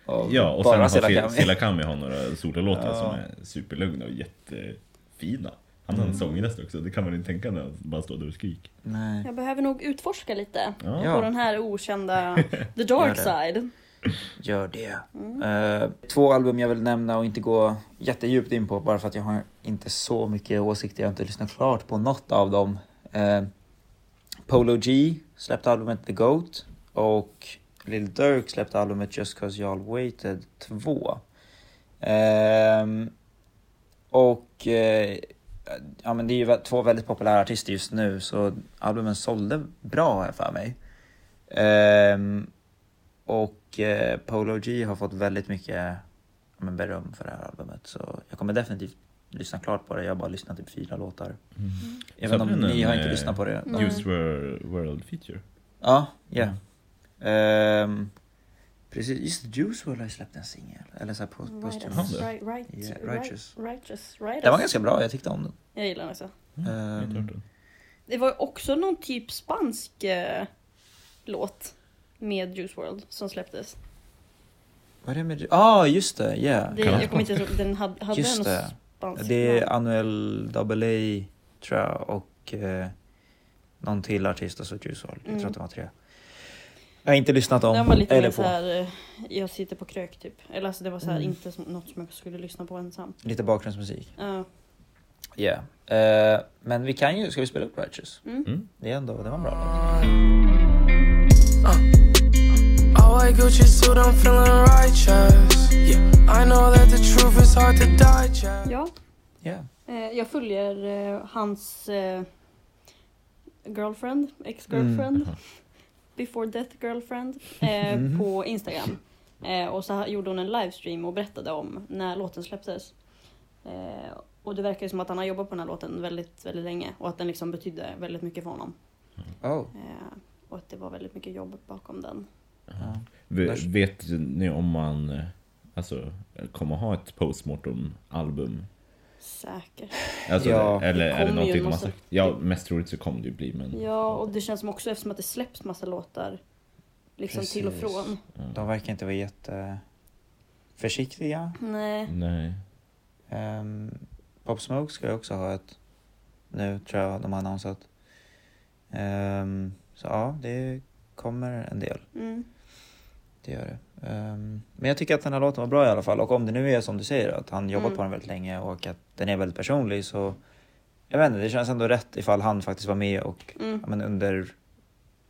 Och (laughs) Ja, och sen har Silla Kami. Har några sololåtar Ja. som är superlugna och jättefina. Han har en Mm. sångröst också, det kan man inte tänka när han bara står där och skriker. Nej. Jag behöver nog utforska lite Ja. Ja. på den här okända (laughs) The Dark. Side. Gör det. Mm. Eh, två album jag vill nämna och inte gå jättedjupt in på bara för att jag har inte så mycket åsikter. Jag har inte lyssnat klart på något av dem. Eh, Polo G släppte albumet The Goat och Lil Durk släppte albumet Just Cause Y'all Waited 2. Eh, och eh, ja men det är ju två väldigt populära artister just nu så albumen sålde bra här för mig. Ehm, och eh, Polo G har fått väldigt mycket men beröm för det här albumet så jag kommer definitivt lyssna klart på det. Jag har bara lyssnat typ fyra låtar. Vet inte om den ni har inte lyssnat på det? Wor- World feature. Ja, ja. Ehm, precis, just Juice WRLD har ju släppt en singel. Eller såhär post, Righteous, posthumous. det? right, right, Yeah, right- Righteous. righteous, righteous. Den var ganska bra, jag tyckte om den. Jag gillar den också. Mm, den. Det var ju också någon typ spansk eh, låt med Juice WRLD som släpptes. vad är det med... Ja, ah, just det, yeah. Det, jag kommer inte ihåg, (laughs) den hade, hade Just något det. Spanskt Det är. Anuel AA, tror jag, och eh, någon till artist och så Juice WRLD. Jag tror Mm. att det var tre. Jag har inte lyssnat om, Den var lite eller mer på. såhär, eh, jag sitter på krök typ. Eller alltså det var såhär Mm. inte som, något som jag skulle lyssna på ensam. Lite bakgrundsmusik. Ja. Yeah. Eh, men vi kan ju, ska vi spela upp Righteous? Mm. Mm. Det är ändå, det var en bra låt. All white Gucci suit, I'm feeling righteous. Yeah, I know that the truth is hard to digest. ja, Yeah. eh, jag följer eh, hans eh, girlfriend, ex-girlfriend, Mm. Before death girlfriend, eh, Mhm. på Instagram. Eh, och så gjorde hon en livestream och berättade om när låten släpptes. Eh, och det verkar ju som att han har jobbat på den här låten väldigt, väldigt länge och att den liksom betydde väldigt mycket för honom. Oh. Eh, och att det var väldigt mycket jobb bakom den. Ja. Vet ni om man eh, alltså, kommer ha ett postmortem album? Säkert. Alltså, Ja. eller Det är det någonting de har sagt? Ja, mest troligt så kommer det ju bli men... Ja, och det känns som också eftersom att det släpps massa låtar liksom till och Precis. från. De verkar inte vara jätte försiktiga. Nej. Nej. Um, Pop Smoke ska ju också ha ett nu tror jag de har annonsat. Ehm, så ja, det kommer en del. Mm. Det gör det. Ehm, men jag tycker att den här låten var bra i alla fall. Och om det nu är som du säger, att han jobbat Mm. på den väldigt länge och att den är väldigt personlig så jag vet inte, det känns ändå rätt ifall han faktiskt var med och Mm. ja, men under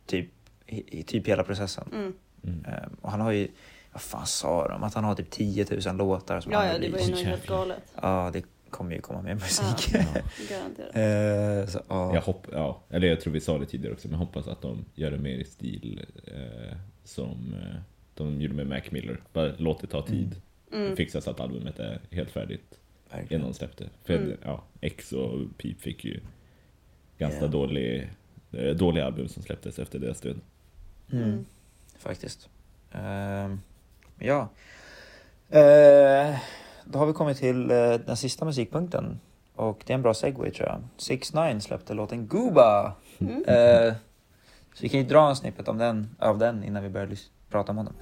typ, i, typ hela processen. Mm. Mm. Ehm, och han har ju, vad fan sa de? Att han har typ 10 000 låtar som Ja, han ja, det var ju nog helt galet. Ja, det kommer ju komma mer musik. Ja, Ja. (laughs) garanterat. Ehm, så, ja. Jag hopp, ja, eller jag tror vi sa det tidigare också, men jag hoppas att de gör det mer i stil eh, som eh, de gjorde med Mac Miller. Bara låt det ta tid. Mm. Fixa så att albumet är helt färdigt Verkligen. innan de släppte. För Mm. ja, X och Peep fick ju ganska Ja. dålig, eh, dåliga album som släpptes efter deras död. Mm. Faktiskt. Ehm, ja. Eh, då har vi kommit till eh, den sista musikpunkten. Och det är en bra segway tror jag. 6 9 släppte låten Gooba. Mm. Eh, så vi kan ju dra en snippet om den, av den innan vi börjar lys- prata om honom.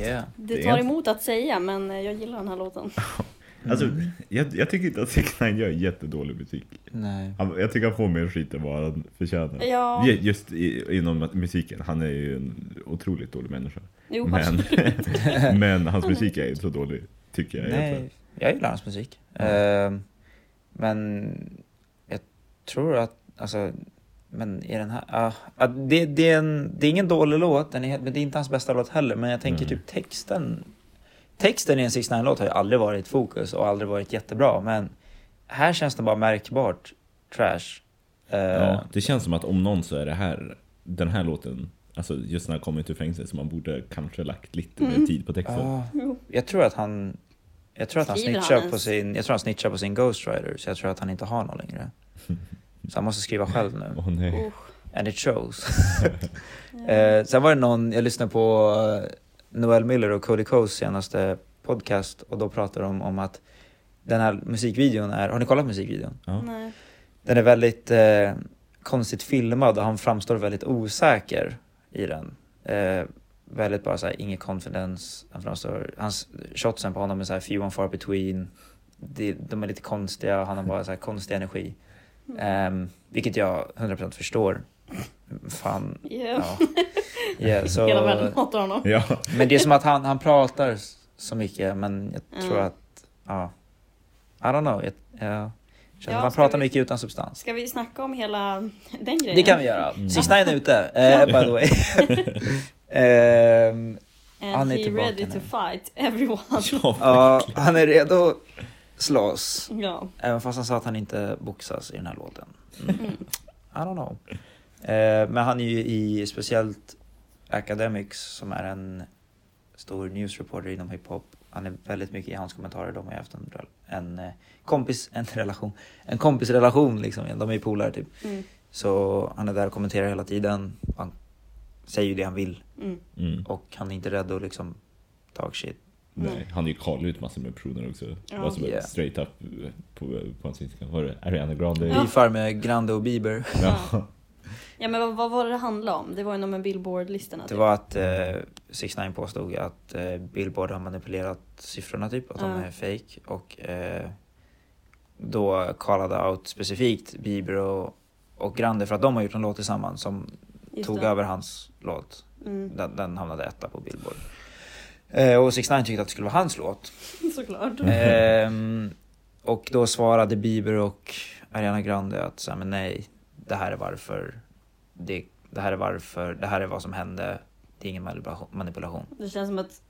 Yeah. Det tar emot att säga men eh, jag gillar den här låten. (laughs) Alltså, jag, jag tycker inte att 6 9 gör jättedålig musik. Nej. Han, jag tycker han får mer skit än vad han förtjänar. Ja. Ju- Just i, inom musiken, han är ju en otroligt dålig människa. Jo, Men, (laughs) men hans musik är inte så dålig, tycker jag egentligen. Nej, jag gillar hans musik. Ehm, men jag tror att, alltså, men i den här, ja, att det, det, är en, det är ingen dålig låt, den är, men det är inte hans bästa låt heller. Men jag tänker Nej. typ texten, texten i en 6 låt har ju aldrig varit fokus och aldrig varit jättebra. Men här känns det bara märkbart trash. Eh, Ja, det känns som att om någon så är det här, den här låten, alltså just när han kommer ut ur fängelse, så man borde kanske lagt lite Mm. mer tid på texten. ja, jag tror att han jag tror att han snitchar på sin, jag tror han snitchar på sin Ghostwriter, så jag tror att han inte har någon längre. (laughs) Så han måste skriva själv nu. Åh nej. And it shows. (laughs) eh, sen var det någon, jag lyssnade på eh, Noel Miller och Cody Coes senaste podcast och då pratade de om att den här musikvideon är, har ni kollat musikvideon? Ja. Nej. Den är väldigt eh, konstigt filmad och han framstår väldigt osäker i den. Eh, väldigt bara såhär, ingen confidence. Han framstår, hans shotsen på honom är såhär few and far between. De, de är lite konstiga han har bara såhär konstig energi. Ehm, vilket jag 100% förstår. Fan, Yeah. ja. Yeah, (laughs) så, Hela världen hatar honom. Ja. men det är som att han, han pratar så mycket men jag tror Mm. att, ja. I don't know. Jag, jag, känns Ja, att han ska pratar vi- mycket utan substans. Ska vi snacka om hela den grejen? Det kan vi göra. Mm. Sista är ute, eh, by the way. (laughs) (laughs) Ehm, And Han är tillbaka ready nu. to fight everyone. (laughs) Ja, han är redo att slåss. Ja. Även fast han sa att han inte boxas i den här låten. Mm. I don't know. Eh, men han är ju i speciellt Academics som är en stor newsreporter inom hiphop. Han är väldigt mycket i hans kommentarer. De har ju haft en, en eh, kompis, (laughs) en relation, en kompisrelation liksom. De är ju polare typ. Mm. Så han är där och kommenterar hela tiden. Han säger ju det han vill Mm. Mm. och han är inte rädd att liksom talk shit. Nej, han är ju kallat ut massor med personer också. Ja. Som Yeah. straight up på, på hans Instagram. Var det Ariana Grande? Ja. Beefar med Grande och Bieber. Ja. Ja men vad, vad var det det handlade om? Det var ju någon med Billboard-listorna. Det typ. var att eh, 6 9 påstod att eh, Billboard har manipulerat siffrorna typ, att de Ja. är fake och eh, då callade out specifikt Bieber och, och Grande för att de har gjort en låt tillsammans som Just tog det. över hans låt. Mm. Den, den hamnade etta på Billboard. Eh, och 6 9 tyckte att det skulle vara hans låt. (laughs) Såklart. Ehm, och då svarade Bieber och Ariana Grande att så här, men nej, det här är varför. Det, det här är varför, det här är vad som hände. Det är ingen manipulation. manipulation. Det känns som att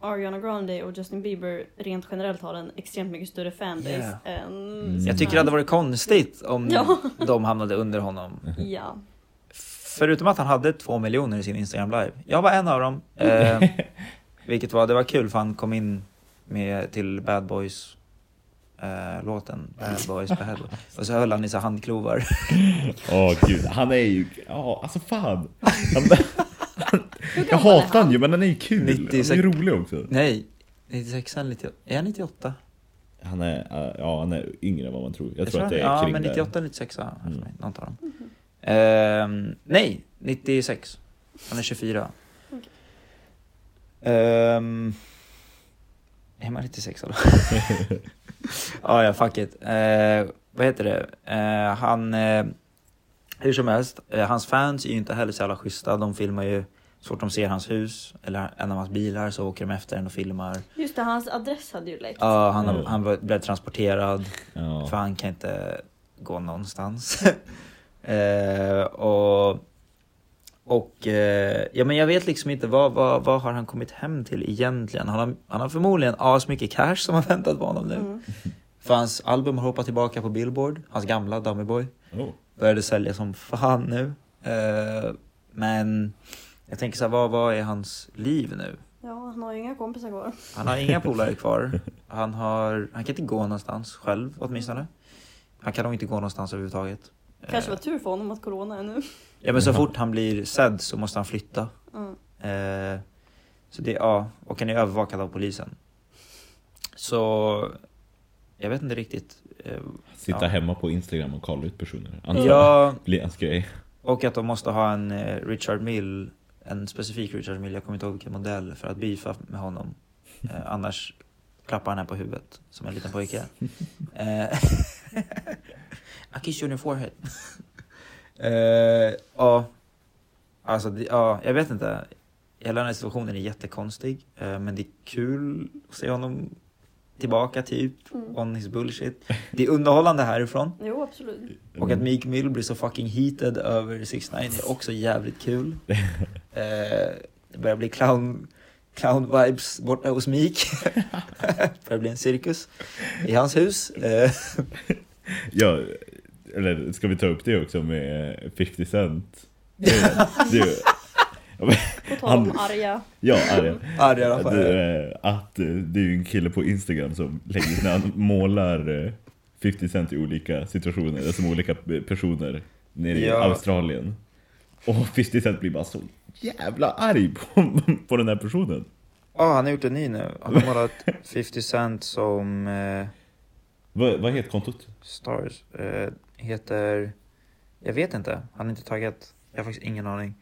Ariana Grande och Justin Bieber rent generellt har en extremt mycket större fanbase Yeah. än... Mm. Jag tycker det hade varit konstigt om (laughs) Ja. de hamnade under honom. Ja. Förutom att han hade två miljoner i sin Instagram live. Jag var en av dem. Eh, (laughs) vilket var, det var kul för han kom in med till Bad Boys eh, låten. Bad Boys, Bad Boys. Och så höll han i så handklovar. (laughs) Åh gud, han är ju, ja alltså fan. Han, jag hatar han ju men han är ju kul. 96. Han är ju rolig också. Nej, 96 eller 98. Är han 98? Han är, ja han är yngre än vad man tror. Jag, tror tror att det är Ja, kring men där. 98 eller 96 ja, för Mm. mig. Någon av dem. Ehm, nej, 96. Han är 24. Ehm, är man 96 då? (laughs) ja, ja, fuck it. Eh, vad heter det? Eh, han... Eh, hur som helst, eh, hans fans är ju inte heller så jävla schyssta. De filmar ju så fort de ser hans hus eller en av hans bilar så åker de efter den och filmar. Just det, hans adress hade ju läckt. Ja, han, Mm. han blev transporterad. Ja. För han kan inte gå någonstans. (laughs) eh, och och eh, ja, men jag vet liksom inte vad, vad, vad har han kommit hem till egentligen? Han har, han har förmodligen asmycket cash som har (laughs) väntat på honom nu. Mm. För hans album har hoppat tillbaka på Billboard, hans gamla Dummy Boy. Oh. Började sälja som fan nu. Eh, men jag tänker så här, vad, vad är hans liv nu? Ja, han har ju inga kompisar kvar. Han har inga (laughs) polare kvar. Han, har, han kan inte gå någonstans själv åtminstone. Han kan nog inte gå någonstans överhuvudtaget. Kanske var tur för honom att corona är nu. (laughs) Ja men så fort han blir sedd så måste han flytta. Mm. Eh, så det, ja, och han är övervakad av polisen. Så jag vet inte riktigt. Eh, Sitta ja. hemma på Instagram och kolla ut personer. Antar Ja. blir hans grej. Och att de måste ha en eh, Richard Mill, en specifik Richard Mill, jag kommer inte ihåg vilken modell, för att beefa med honom. Annars klappar han här på huvudet som en liten pojke. (laughs) (laughs) I kiss you on your forehead. (laughs) eh, ja, alltså det, ja, jag vet inte. Hela den här situationen är jättekonstig, eh, men det är kul att se honom tillbaka typ, Mm. on his bullshit. Det är underhållande härifrån. (laughs) Jo, absolut. Och att Meek Mill blir så fucking heated över 6 9 är också jävligt kul. (laughs) eh, det börjar bli clown, clown vibes borta hos Meek. det börjar bli en cirkus i hans hus. Eh, Ja, eller ska vi ta upp det också med 50 Cent? (laughs) Det, det, På tal om arga. Ja, arga. Arga. Det, att eh, det är ju en kille på Instagram som lägger när han målar eh, 50 Cent i olika situationer, alltså som olika personer nere i Ja. Australien. Och 50 Cent blir bara så jävla arg på, (laughs) på den här personen. Ja, han har gjort en ny nu. Han har målat 50 Cent som eh, Vad, vad heter kontot? Stars. Eh, heter... Jag vet inte. Han har inte taggat. Jag har faktiskt ingen aning.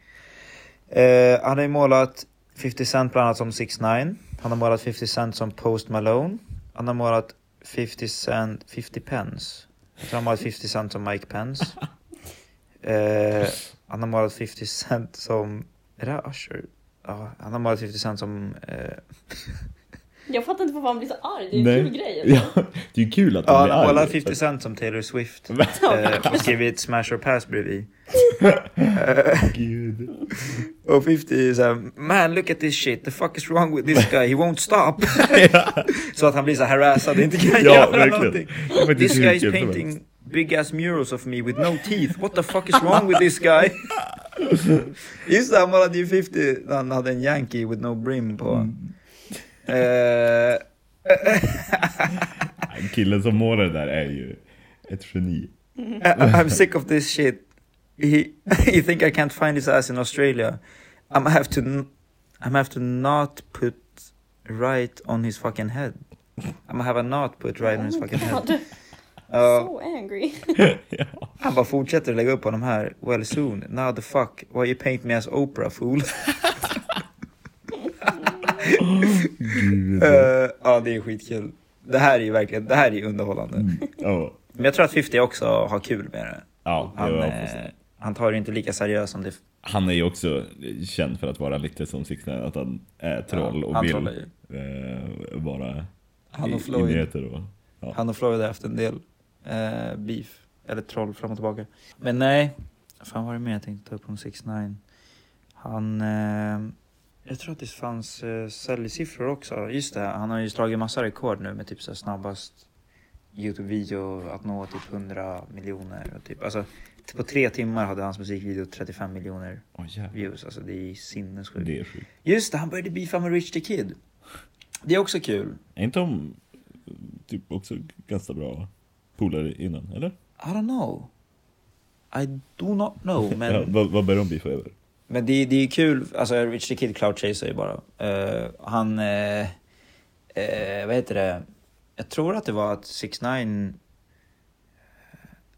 Eh, han har ju målat 50 Cent bland annat som 6 9 Han har målat 50 Cent som Post Malone. Han har målat 50 Cent, 50 Pence. Tror han har målat 50 Cent som Mike Pence. (laughs) Eh, han har målat 50 Cent som... Är det här Usher? Ja, han har målat 50 Cent som... Eh, (laughs) Jag fattar inte varför han blir så arg. Det är ju en kul grej. alltså. Ja, det är ju kul att Ja, han han blir arg. målat 50 Cent som Taylor Swift. (laughs) eh, och skrivit Smash or Pass bredvid. (laughs) Gud. (laughs) Och 50 är såhär, man look at this shit, the fuck is wrong with this guy, he won't stop. så att han blir så harassad och inte kan Ja, göra verkligen. någonting. Det är faktiskt This guy is painting big ass murals of me with no teeth, what the fuck is wrong with this guy? Just det, han målade ju 50 när han hade en Yankee with no brim på. Mm. Eh, Killen som målar det där är ju ett geni. I- I'm sick of this shit. He, he think I can't find his ass in Australia. I'm have to, n- I'm have to not put right on his fucking head. I'm gonna have a not put right on his fucking head. God. (laughs) Ja, So angry. (laughs) han bara fortsätter lägga upp på de här. Well soon, now the fuck, why you paint me as Oprah fool? (laughs) Gud. Eh, ja, det är skitkul. Det här är ju verkligen, det här är ju underhållande. Ja, Men jag tror att 50 också har kul med det. ja, Han, ja, eh, han tar det inte lika seriöst som det han är ju också känd för att vara lite som Six Nine, att han är troll Ja, och han vill eh, vara Han i, och i Floyd. nyheter och... Ja. Han och Floyd har haft en del eh, beef, eller troll fram och tillbaka. Men nej, fan var det mer jag tänkte ta upp om 6 9 Han, eh, jag tror att det fanns eh, säljsiffror också. Just det, han har ju slagit massa rekord nu med typ så snabbast Youtube-video att nå typ 100 miljoner. Och typ, alltså, på tre timmar hade hans musikvideo 35 miljoner jävlar. views. Alltså det är sinnessjukt. Det är sjukt. Just det, han började beefa med Rich the Kid. Det är också kul. Är inte de typ också ganska bra polare innan, eller? I don't know. I do not know, men... (laughs) Ja, vad, vad bär de beefa över? Men det, det är kul, alltså Rich the Kid cloud chaser ju bara. Uh, han, uh, uh, vad heter det? Jag tror att det var att 6 9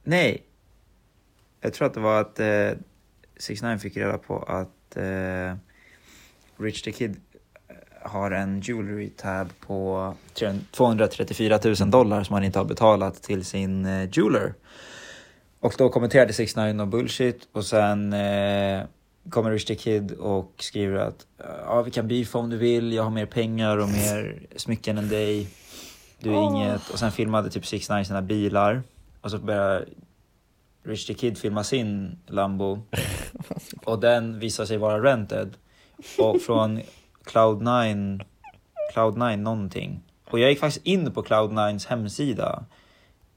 Nej. Jag tror att det var att uh, 6 9 fick reda på att Rich the Kid har en jewelry tab på 234 000 dollar som han inte har betalat till sin eh, jeweler. Och då kommenterade 6 9 och bullshit och sen kommer Rich the Kid och skriver att ja, vi kan beefa om du vill, jag har mer pengar och mer smycken än dig. Du är Åh. inget. Och sen filmade typ 6 9 sina bilar. Och så började Rich the Kid filma sin Lambo. (laughs) Och den visar sig vara rented. Och från Cloud9, Cloud9 någonting. Och jag gick faktiskt in på Cloud9s hemsida.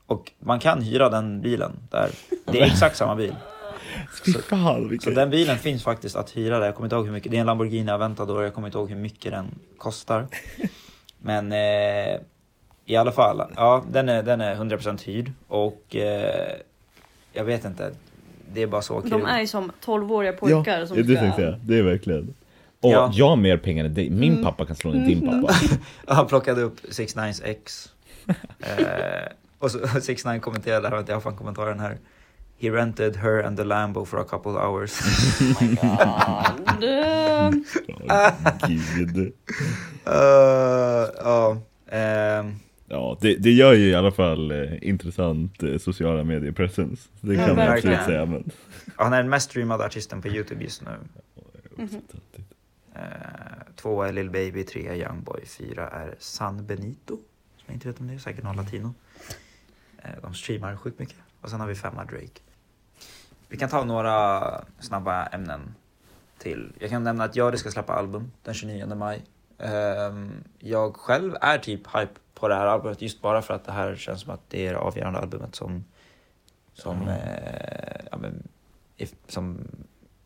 Och man kan hyra den bilen där. Det är exakt samma bil. Fy fan Så den bilen finns faktiskt att hyra där. Jag kommer inte ihåg hur mycket. Det är en Lamborghini Aventador. Jag kommer inte ihåg hur mycket den kostar. (laughs) Men eh, i alla fall. Ja, den är, den är 100% hyrd. Och eh, jag vet inte. Det är bara så kul. De är ju som 12-åriga Ja, pojkar som det ska... tänkte jag. Det är verkligen. Och Ja. jag har mer pengar än dig. Min Mm. pappa kan slå ner din pappa. (laughs) Han plockade upp 6 9 ex. eh, och så (laughs) 6 9 kommenterade, här, jag har fan kommentaren här. He rented her and the Lambo for a couple hours. (laughs) Du- Åh, Gud. Eh, Ja. ehm, Ja, det, det gör ju i alla fall eh, intressant eh, sociala medier presence. Det Ja, kan man absolut säga. Men... han är den mest streamade artisten på Youtube just nu. Mhm. Eh, två är Lil Baby, tre är Youngboy, fyra är San Benito. Som jag inte vet om det är, säkert någon latino. Eh, de streamar sjukt mycket. Och sen har vi femma Drake. Vi kan ta några snabba ämnen till. Jag kan nämna att Jari ska släppa album den 29 maj. Ehm, jag själv är typ hype på det här albumet just bara för att det här känns som att det är det avgörande albumet som, som, Mm. eh, ja, men, if, som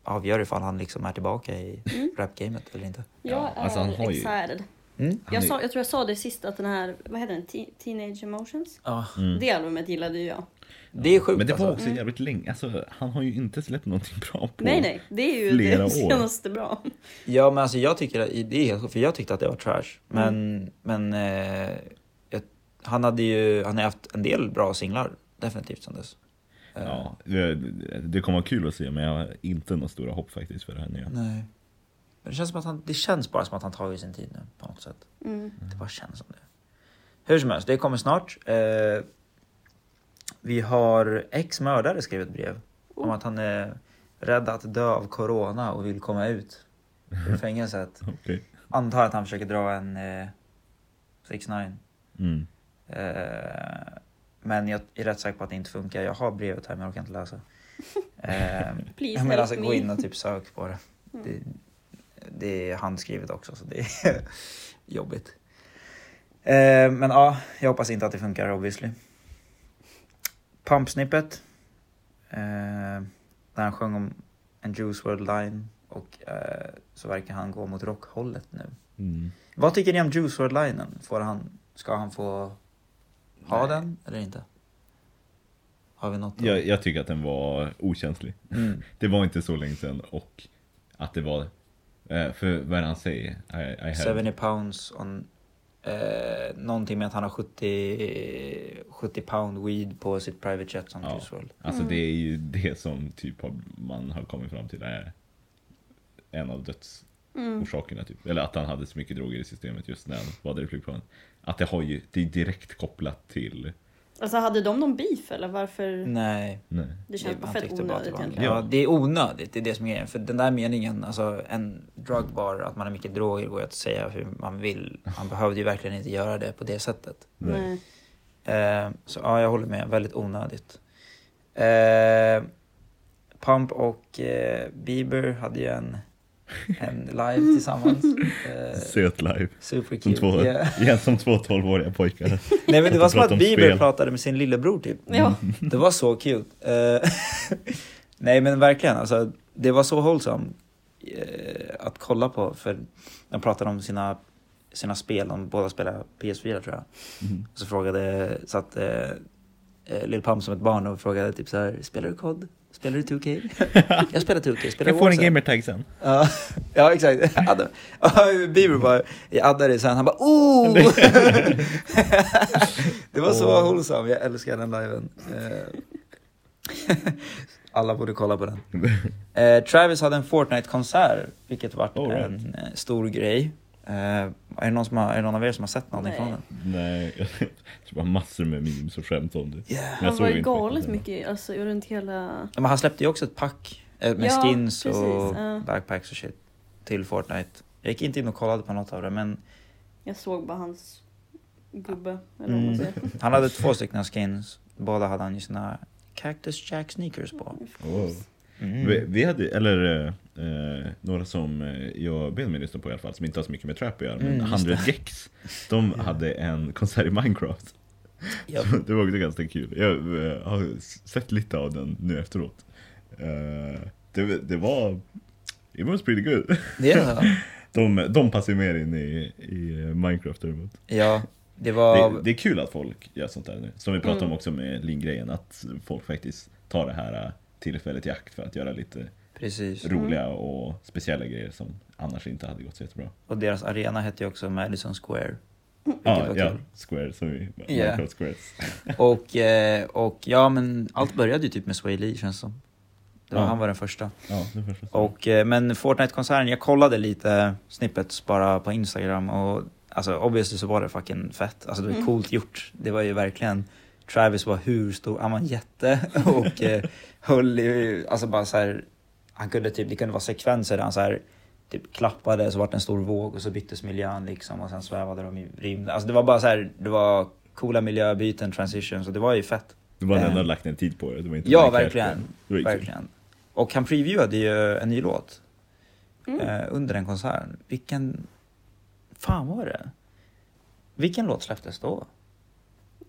avgör ifall han liksom är tillbaka i Mm. rapgamet eller inte. Jag är alltså han har ju- excited. Mm. Jag, sa, jag tror jag sa det sist att den här, vad heter den? Te- Teenage Emotions? Ja, Mm. Det albumet gillade ju jag. Det är sjukt Men det var alltså. också jävligt länge. Alltså, han har ju inte släppt någonting bra på Nej nej, det är ju flera det år. senaste bra. Ja men alltså jag tycker att, det är för jag tyckte att det var trash. Men, Mm. men eh, jag, han hade ju, han har haft en del bra singlar definitivt sen dess. Eh, Ja, det, det kommer vara kul att se men jag har inte några stora hopp faktiskt för det här nya. Nej. Men det känns, som att han, det känns bara som att han tagit sin tid nu på något sätt. Mm. Det bara känns som det. Hur som helst, det kommer snart. Eh, vi har ex mördare skrev ett brev om att han är rädd att dö av corona och vill komma ut ur (laughs) fängelset. Okej. Antar att han försöker dra en eh, 6 9 Mm. eh, Men jag är rätt säker på att det inte funkar. Jag har brevet här men jag orkar inte läsa. (laughs) Eh, Please jag menar alltså gå in och typ sök på det. Mm. Det, det är handskrivet också så det är (laughs) jobbigt. Eh, men ja, jag hoppas inte att det funkar obviously. Pumpsnippet. Eh, där han sjöng om en Juice WRLD line och eh, så verkar han gå mot rockhållet nu. Mm. Vad tycker ni om Juice WRLD linen? Får han, ska han få ha Nej. den eller inte? Har vi något? Jag, jag tycker att den var okänslig. Mm. (laughs) Det var inte så länge sedan och att det var, eh, för vad är det han säger? I, I had, 70 pounds on... Eh, någonting med att han har 70, 70 pound weed på sitt private jet som Ja. Juice WRLD. Alltså det är ju det som typ har, man har kommit fram till är en av dödsorsakerna typ. Eller att han hade så mycket droger i systemet just när han var där i flygplanet. Att det har ju, det är direkt kopplat till, Alltså hade de någon beef eller varför? Nej. nej. Det känns bara fett bara onödigt det egentligen. Ja, det är onödigt, det är det som är grejen. För den där meningen, alltså en drugbar, att man har mycket droger går att säga hur man vill. Man behövde ju verkligen inte göra det på det sättet. Nej. Eh, så ja, jag håller med. Väldigt onödigt. Eh, Pump och eh, Bieber hade ju en, en live tillsammans. Eh, Söt live. Som Supercute. två, ja. igen som två 12-åriga pojkar. Nej men det var som att Bieber spel. pratade med sin lillebror typ. Ja. Det var så cute. Eh, (laughs) Nej men verkligen, alltså, det var så wholesome eh, att kolla på. För de pratade om sina, sina spel, de båda spelar PS4 tror jag. Mm. Så frågade, satt eh, eh, Lil Pump som ett barn och frågade typ så här, spelar du COD? Spelar du 2K? (laughs) jag spelar 2K, spelar Jag får en Warzone?" gamertag sen. Ja, ja exakt. Bieber bara, jag addade sen, han bara oh! (laughs) det var så Åh. wholesome, jag älskar den liven. Eh, (laughs) Alla borde kolla på den. Eh, Travis hade en Fortnite-konsert, vilket var right. en eh, stor grej. Eh, är, det någon som har, är det någon av er som har sett någonting Nej. från den? Nej, (laughs) jag tror bara massor med memes och skämt om det. Yeah. Han var ju inte galet mycket alltså, runt hela... Ja, men han släppte ju också ett pack eh, med Ja, skins precis, och ja. backpacks och shit till Fortnite. Jag gick inte in och kollade på något av det, men Jag såg bara hans gubbe, eller vad man Mm. säger. (laughs) Han hade två stycken skins. Båda hade han ju sina Cactus Jack sneakers på. Wow. Mm. Vi, vi hade, eller eh, eh, några som eh, jag Benjamin lyssnade på i alla fall, som inte har så mycket med trap att göra, men Mm, just 100 det. Gex, de hade en konsert i Minecraft. Japp. (laughs) Det var också ganska kul. Jag eh, har sett lite av den nu efteråt. Eh, Det, det var... It was pretty good. Det är det. De, de passar ju mer in i, i Minecraft däremot. Ja, det var... Det, det är kul att folk gör sånt där nu. Som vi pratade Mm. om också med Lin-grejen, att folk faktiskt tar det här äh, tillfället i akt för att göra lite Precis. roliga och speciella grejer som annars inte hade gått så jättebra. Och deras arena hette ju också Madison Square. Ja, var ja kul. Square, som vi. Minecraft Squares. (laughs) Och, eh, och ja, men allt började ju typ med Sway Lee känns som. Det var, Ja. Han var den första. Ja, det första. Och, eh, men Fortnite-konserten, jag kollade lite snippets bara på Instagram och alltså obviously så var det fucking fett. Alltså det var Mm. coolt gjort. Det var ju verkligen, Travis var hur stor, han var en jätte (laughs) och eh, höll ju, alltså bara så här, han kunde typ, det kunde vara sekvenser där han så här typ klappade så vart det en stor våg och så byttes miljön liksom och sen svävade de i rymden. Alltså det var bara så här, det var coola miljöbyten, transitions och det var ju fett. Det var den Eh. enda lagt en tid på det. det var inte Ja, verkligen. det. Verkligen. Och han previewade ju en ny låt Mm. eh, under den konserten. Vilken... Fan var det? Vilken låt släpptes då?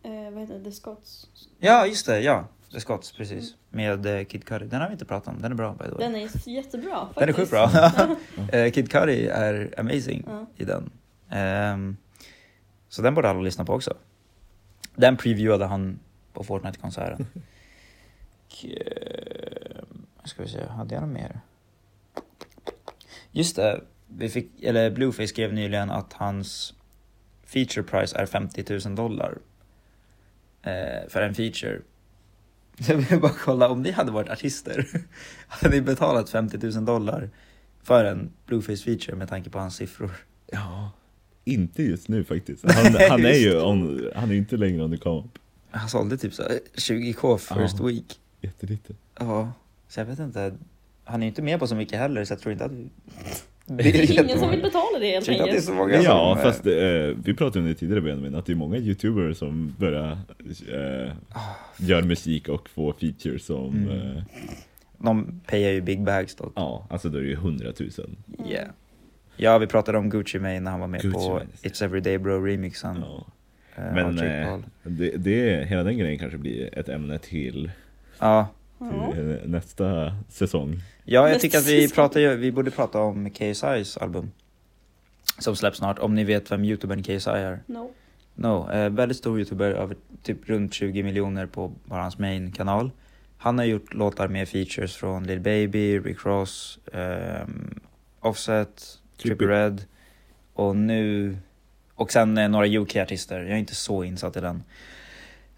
Eh, vad heter det? The Scots. Ja, just det. Ja, The Scots, precis. Med eh, Kid Cudi. Den har vi inte pratat om. Den är bra by the way. Den är jättebra faktiskt. Den är sjukt bra. (laughs) Eh, Kid Cudi är amazing Ja. i den. Ehm, så den borde alla lyssna på också. Den previewade han på Fortnite-konserten. (laughs) Ska vi se, hade jag något mer? Just det, vi fick, eller Blueface skrev nyligen att hans feature price är 50 000 dollar. Eh, för en feature. (laughs) Jag vill bara kolla, om ni hade varit artister, (laughs) hade ni betalat 50 000 dollar för en Blueface feature med tanke på hans siffror? Ja, inte just nu faktiskt. Han, (laughs) han är ju on, han är inte längre the come up. Han sålde typ så här 20k first Ja. week. Jättelite. Ja, så jag vet inte. Han är ju inte med på så mycket heller så jag tror inte att Det är ingen som vill betala det helt det är enkelt. så många Ja, som... fast eh, vi pratade om det tidigare Benjamin, att det är många youtubers som börjar eh, gör musik och får features som, Mm. eh, De payar ju big bags då. ja, alltså då är det ju hundratusen. Yeah. Ja, vi pratade om Gucci Mane när han var med Gucci på Mane. It's Everyday Bro remixen. Ja. eh, Men eh, det, det, hela den grejen kanske blir ett ämne till, Ja. Till eh, nästa säsong. Ja, jag tycker att vi, pratar vi borde prata om KSI's album. Som släpps snart, om ni vet vem youtubern KSI är. No. No, eh, väldigt stor youtuber, över typ runt 20 miljoner på bara hans main-kanal. Han har gjort låtar med features från Lil Baby, Rick Ross, ehm, Offset, Trippie Trippie. Red och nu... Och sen eh, några UK-artister, jag är inte så insatt i den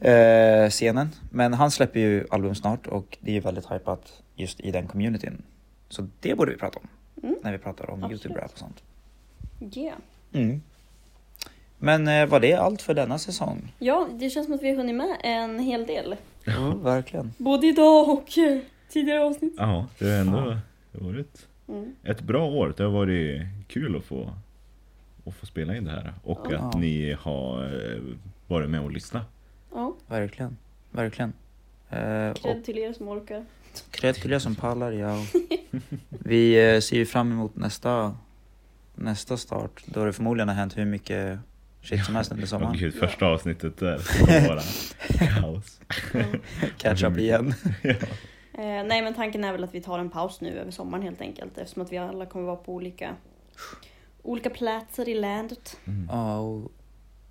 eh, scenen. Men han släpper ju album snart och det är ju väldigt hypat just i den communityn. Så det borde vi prata om Mm. när vi pratar om Absolut. YouTube-rap och sånt. Yeah. Mm. Men eh, var det allt för denna säsong? Ja, det känns som att vi har hunnit med en hel del. Ja, verkligen. Både idag och tidigare avsnitt. Ja, det har ändå varit Mm. ett bra år. Det har varit kul att få, att få spela in det här och Ja. att ni har eh, varit med och lyssnat. Ja, Verkligen. Verkligen. Eh, till er som orkar. Er som pallar, ja. (laughs) Vi eh, ser ju fram emot nästa, nästa start. Då det förmodligen har hänt hur mycket shit som helst under (laughs) Åh sommaren. gud, första avsnittet där (laughs) kommer vara kaos. Catch up igen. Eh, nej men tanken är väl att vi tar en paus nu över sommaren helt enkelt eftersom att vi alla kommer vara på olika, olika platser i landet. Ja, och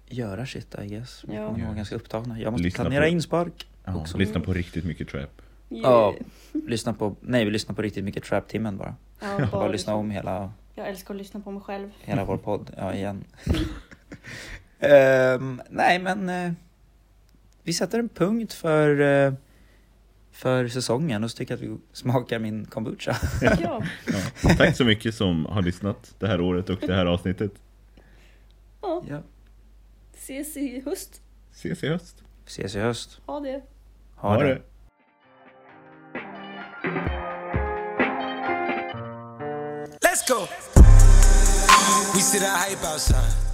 göra shit I guess. Vi Ja. kommer vara ganska upptagna. Jag måste Lyssna planera på- inspark. Ja, också. lyssna på riktigt mycket trap. Ja, (laughs) lyssna på, nej vi lyssnar på riktigt mycket trap-timmen bara. Ja, Bara, bara lyssna om hela, Jag älskar att lyssna på mig själv. hela vår podd, ja (laughs) igen. Ehm, nej men eh, vi sätter en punkt för, eh, för säsongen och så tycker jag att vi smakar min kombucha. Ja, (laughs) Ja. Tack så mycket som har lyssnat det här året och det här avsnittet. ja. ja. Ses i höst. Ses i höst. Ses i höst. Ha det. Ha, det. Let's go. We see that hype outside.